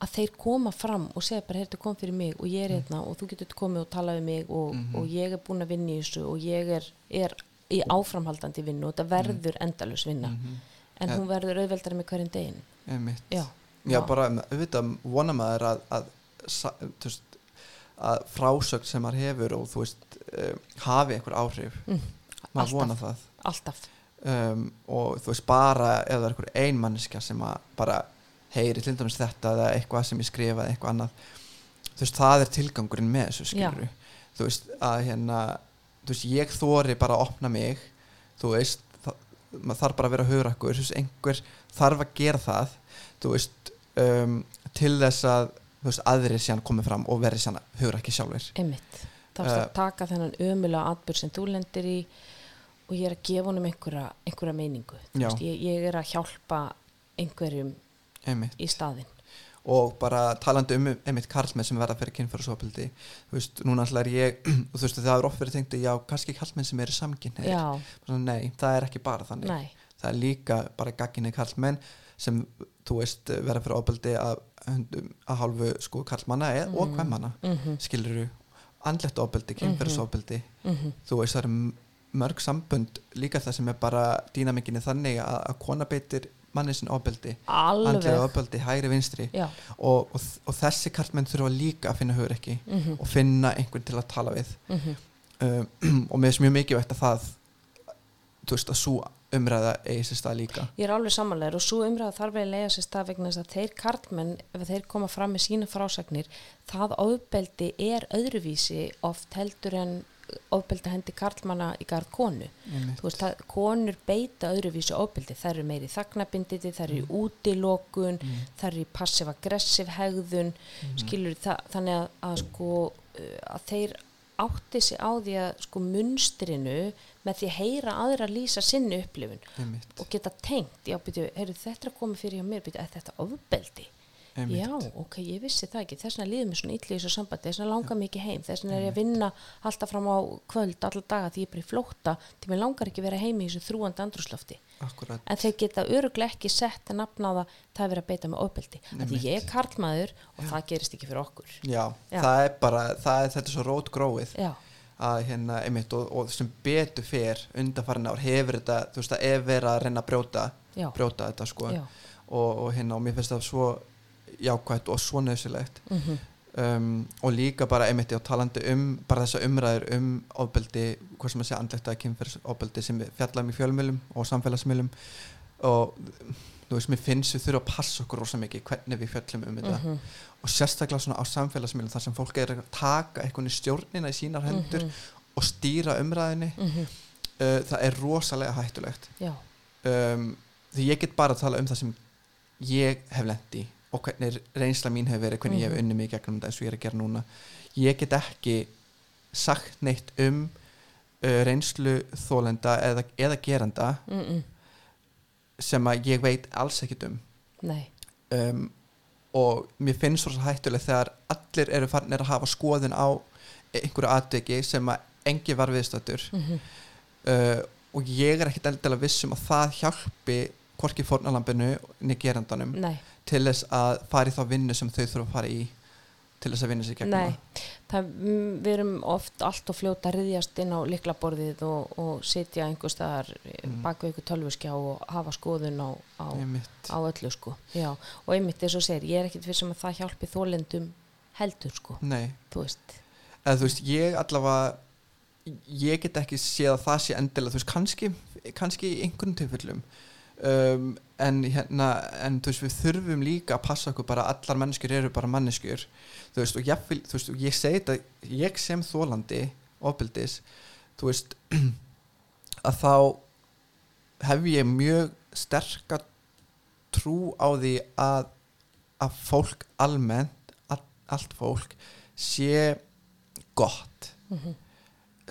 að þeir koma fram og segja bara heyrðu kom fyrir mig og ég er hérna og þú getur komið og talað við mig og, og ég er búin að vinna í þessu og ég er, er í áframhaldandi vinnu og þetta verður endalus vinna. En hún verður auðveldari með hverjum degin já, Já, bara auðvitað vona maður að, að, veist, að frásögn sem maður hefur og þú veist uh, hafi einhver áhrif. Mm, maður vona það. Alltaf. Um, og þú veist bara er einhver ein manneska sem að bara heyri til dæmis þetta eða eitthvað sem ég skrifa eða eitthvað annað. Þú veist það er tilgangurinn með þessu skilur þú veist að hérna þú veist ég þóri bara að opna mig þú veist það, maður þarf bara að vera hugrakkur þú veist einhver þarf að gera það þú veist um, til þess að þú veist aðrir síðan komið fram og verið síðan hugrakki sjálfur Einmitt. Það er Eh, að taka þennan ömulega atbyrg sem þú lendir í og ég er að gefa honum einhverja, einhverja meiningu. Veist, ég, ég er að hjálpa einhverjum einmitt. í staðinn. og bara talandi um einmitt karlmenn sem verða fyrir kynfærasopildi þú veist, núna alltaf er ég og þú veist, það er oft verið tengt já, kannski karlmenn sem eru samkynneir nei, það er ekki bara þannig. Nei, það er líka bara gagginni karlmenn sem, þú veist, verða fyrir opildi að, að hálfu sko karlmanna eð, og hvemmanna mhm, skilur andlegt opildi, kynfærasopildi mhm, þú veist, það eru mörg sambönd líka það sem er bara dýnamikinni þannig að, að kona beitir manni sinni opildi andlega opildi, hægri vinstri. Og, og, og þessi karlmenn þurfa líka að finna hugur ekki mhm, og finna einhvern til að tala við. Mhm, um, og mér er mjög mikilvægt að það þú veist að svo umræða eigi sér stað líka. Ég er alveg samanlegur og svo umræða þarf að lega sér stað vegna þess að þeir karlmenn, ef þeir koma fram með sína frásagnir, það ofbeldi er öðruvísi oft heldur en ofbeldi hendi karlmanna í garð konu. Veist, það, konur beita öðruvísi ofbeldi, það eru meiri þagnabinditi, það eru í útilokun, það eru passiv-aggressiv hegðun, skilur það, þannig að, að sko, uh, að þeir átti sig á því að sko munstrinu með því að heyra aðra lýsa sinni upplifun og geta tengt, já, byrju, heyrðu, þetta að koma fyrir hjá mér, byrju, þetta ofbeldi? Einmitt. Já, ok, ég vissi það ekki, þess vegna líður mér svona illa í þessu sambandi, þess vegna langar mér ekki heim, þess vegna er ég að vinna alltaf fram á kvöld, alla daga því ég er bara í flótta, því mér langar ekki að vera heim í þessu þrúandi andrúslofti. akkurat En þeir geta öruglega ekki sett að nafna á það, það er verið að beita með ofbeldi. Því ég er karlmaður og það gerist ekki fyrir okkur. já, Já. það er bara, það er þetta svo rót gróið Já, að hérna, einmitt, og, og sem betur fer undanfarin ár hefur þetta þú veist, það er verið að reyna að brjóta já, brjóta þetta sko já. og, og hérna, og mér finnst það svo jákvætt og svo nöðsilegt Mm um, og líka bara einmitt og talandi um bara þessa umræður um ofbeldi, hvað sem að segja andlegt að kynferðsofbeldi sem við fjallaðum í fjölmjölum og samfélagsmjölum og þú veist, mér finnst við þurfa að passa okkur rosa mikið hvernig við fjöllum um þetta. Mhm. og sérstaklega svona á samfélagsmjölum þar sem fólk er að taka einhvern í stjórnina í sínar hendur Mhm. og stýra umræðinni Mhm. uh, það er rosalega hættulegt. Um, því ég get bara að tala um það sem ég hef lent í og hvernig reynsla mín hefur verið hvernig ég hef Mhm. unni mig gegnum þetta eins og ég er að gera núna. Ég get ekki sagt neitt um uh, reynslu þólenda eða, eða geranda mm -mm. sem að ég veit alls ekkit um. Nei. Um, og mér finnst svo hættuleg þegar allir eru farnir að hafa skoðun á einhverju atveki sem að engi var viðstættur mm uh, og ég er ekkit endilega vissum að það hjálpi hvorki fórnalambinu niður gerandanum. Nei, til þess að fara í þá vinnu sem þau þurfa að fara í til þess að vinna sér gegnum nei. Það, mm, Við erum oft allt og fljóta að riðjast inn á liklaborðið og, og sitja einhver staðar Mm. bak við ykkur tölvuskjá og hafa skoðun á, á, á öllu sko. Já, og einmitt þess að segir, ég er ekkit fyrir sem að það hjálpi þólendum heldur sko, Nei, þú veist. Eða þú veist, ég allavega ég get ekki séð að það sé endilega, þú veist, kannski kannski í einhvern tilfellum um, en hérna en þú veist, við þurfum líka að passa okkur bara allar manneskjur eru bara manneskjur þú veist, og ég, þú veist, og ég segi þetta ég sem þólandi ofbildis, þú veist að þá hef ég mjög sterka trú á því að að fólk almennt all, allt fólk sé gott Mhm.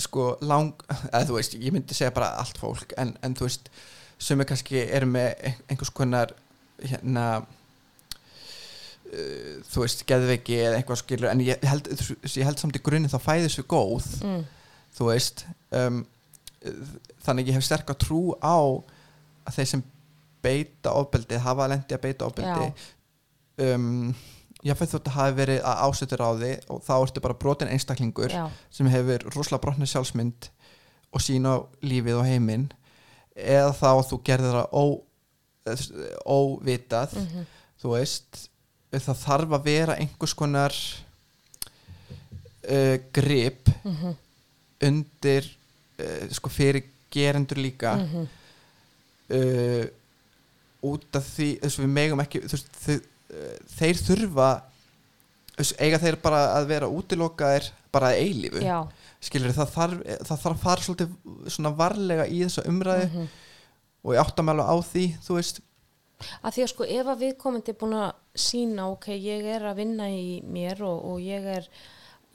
sko lang, eða þú veist ég myndi segja bara allt fólk en, en þú veist sem er kannski eru með ein- einhvers konar hérna uh, þú veist geðveiki eða eitthvað skilur en ég held, ég held samt í grunni þá fæðis við góð mm. þú veist um, þannig ég hef sterk að trú á að þeir sem beita ofbeldi hafa lendi að beita ofbeldi um, ég fæði þótt að hafi verið að ásettur á því og þá ertu bara brotin einstaklingur Já, sem hefur rosalega brotni sjálfsmynd og sína lífið og heiminn eða þá þú gerðir það ó, óvitað mhm, þú veist það þarf að vera einhvers konar uh, grip mhm, undir uh, sko fyrir gerendur líka mhm, uh, út af því þess, við megum ekki veist, þau, uh, þeir þurfa þess, eiga þeir bara að vera útilokaðir bara að eilífu. Já skilur það þarf, það þarf að fara svolítið svona varlega í þessa umræði mhm. og ég átta mig alveg á því þú veist, að því að sko ef að viðkomandi er búin að sína ok, ég er að vinna í mér og, og ég er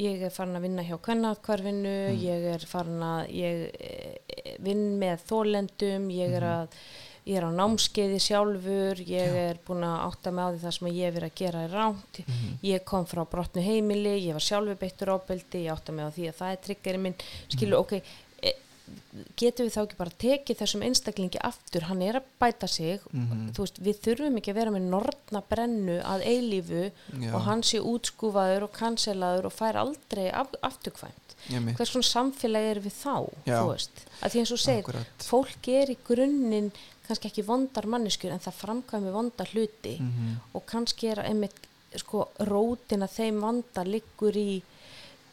ég er farin að vinna hjá kvennaatkvarfinu ég er farin að ég eh, vinn með þólendum ég er að ég er á námskeiði sjálfur ég er búin að átta mig á því það sem ég er verið að gera er ránt ég kom frá brotnu heimili ég var sjálfur beittur ábeldi ég átta mig á því að það er triggerinn minn. Skilur, ok, e, getum við þá ekki bara tekið þessum einstaklingi aftur, hann er að bæta sig. Mhm. þú veist, við þurfum ekki að vera með nortna brennu að eilífu Já. og hann sé útskúfaður og kanselaður og fær aldrei af, afturkvæmt. Hvers svona samfélagi er við þá Já. þú veist, að því eins og segir fólk er í grunninn kannski ekki vondar manneskjur en það framkvæmi vonda hluti. Mhm. og kannski er einmitt sko rótin að þeim vanda liggur í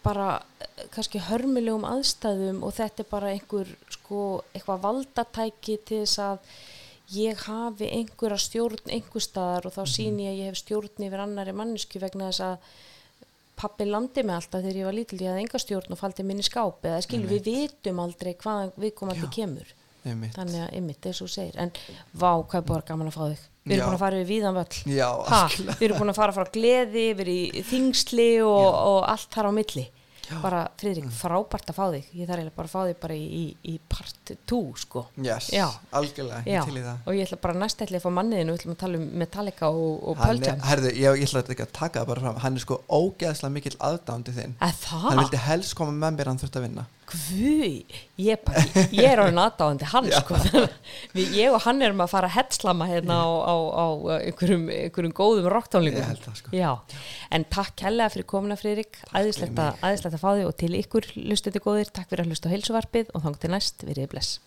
bara eh, kannski hörmulegum aðstæðum og þetta er bara einhver sko eitthvað valdatæki til þess að ég hafi einhverja stjórn einhver staðar og þá síni ég að ég hef stjórn yfir annari mannesku vegna þess að pappi landi mig alltaf þegar ég var lítil ég hafði enga stjórn og faldi minni skáp eða skil við vitum aldrei hvaðan viðkomandi kemur ég mitt þannig að ymmit, eins og segir. En vá, hvað er bara gaman að fá þig. Við erum búin að fara við víðan völl. Já, ha, við erum búin að fara frá gleði yfir í þingsli og, og allt þar á milli. Já. bara Friðrik, frábært að fá þig. Ég þarf eiginlega bara að fá þig bara í, í, í part 2 sko. Yes, algjörlega, ég til í það. Og ég ætla bara næst ætla að fá manniðinu við ætlum að tala um Metallica og, og herðu, ég, ætla ekki að taka það bara fram. Hann er sko ógeðslega mikill aðdándi þinn. Að hann vildi helst koma með mér hann þurft að vinna guð ég, ég er orðin aðdáðandi hann sko. Ég og hann erum að fara að hetslama hérna á, á, á einhverjum, einhverjum góðum rocktónlingum sko. En takk kærlega fyrir komuna Friðrik, æðislegt að, fá þig og til ykkur lustuði góðir, takk fyrir að hlusta á heilsuvarpið og þang til næst, verið bless.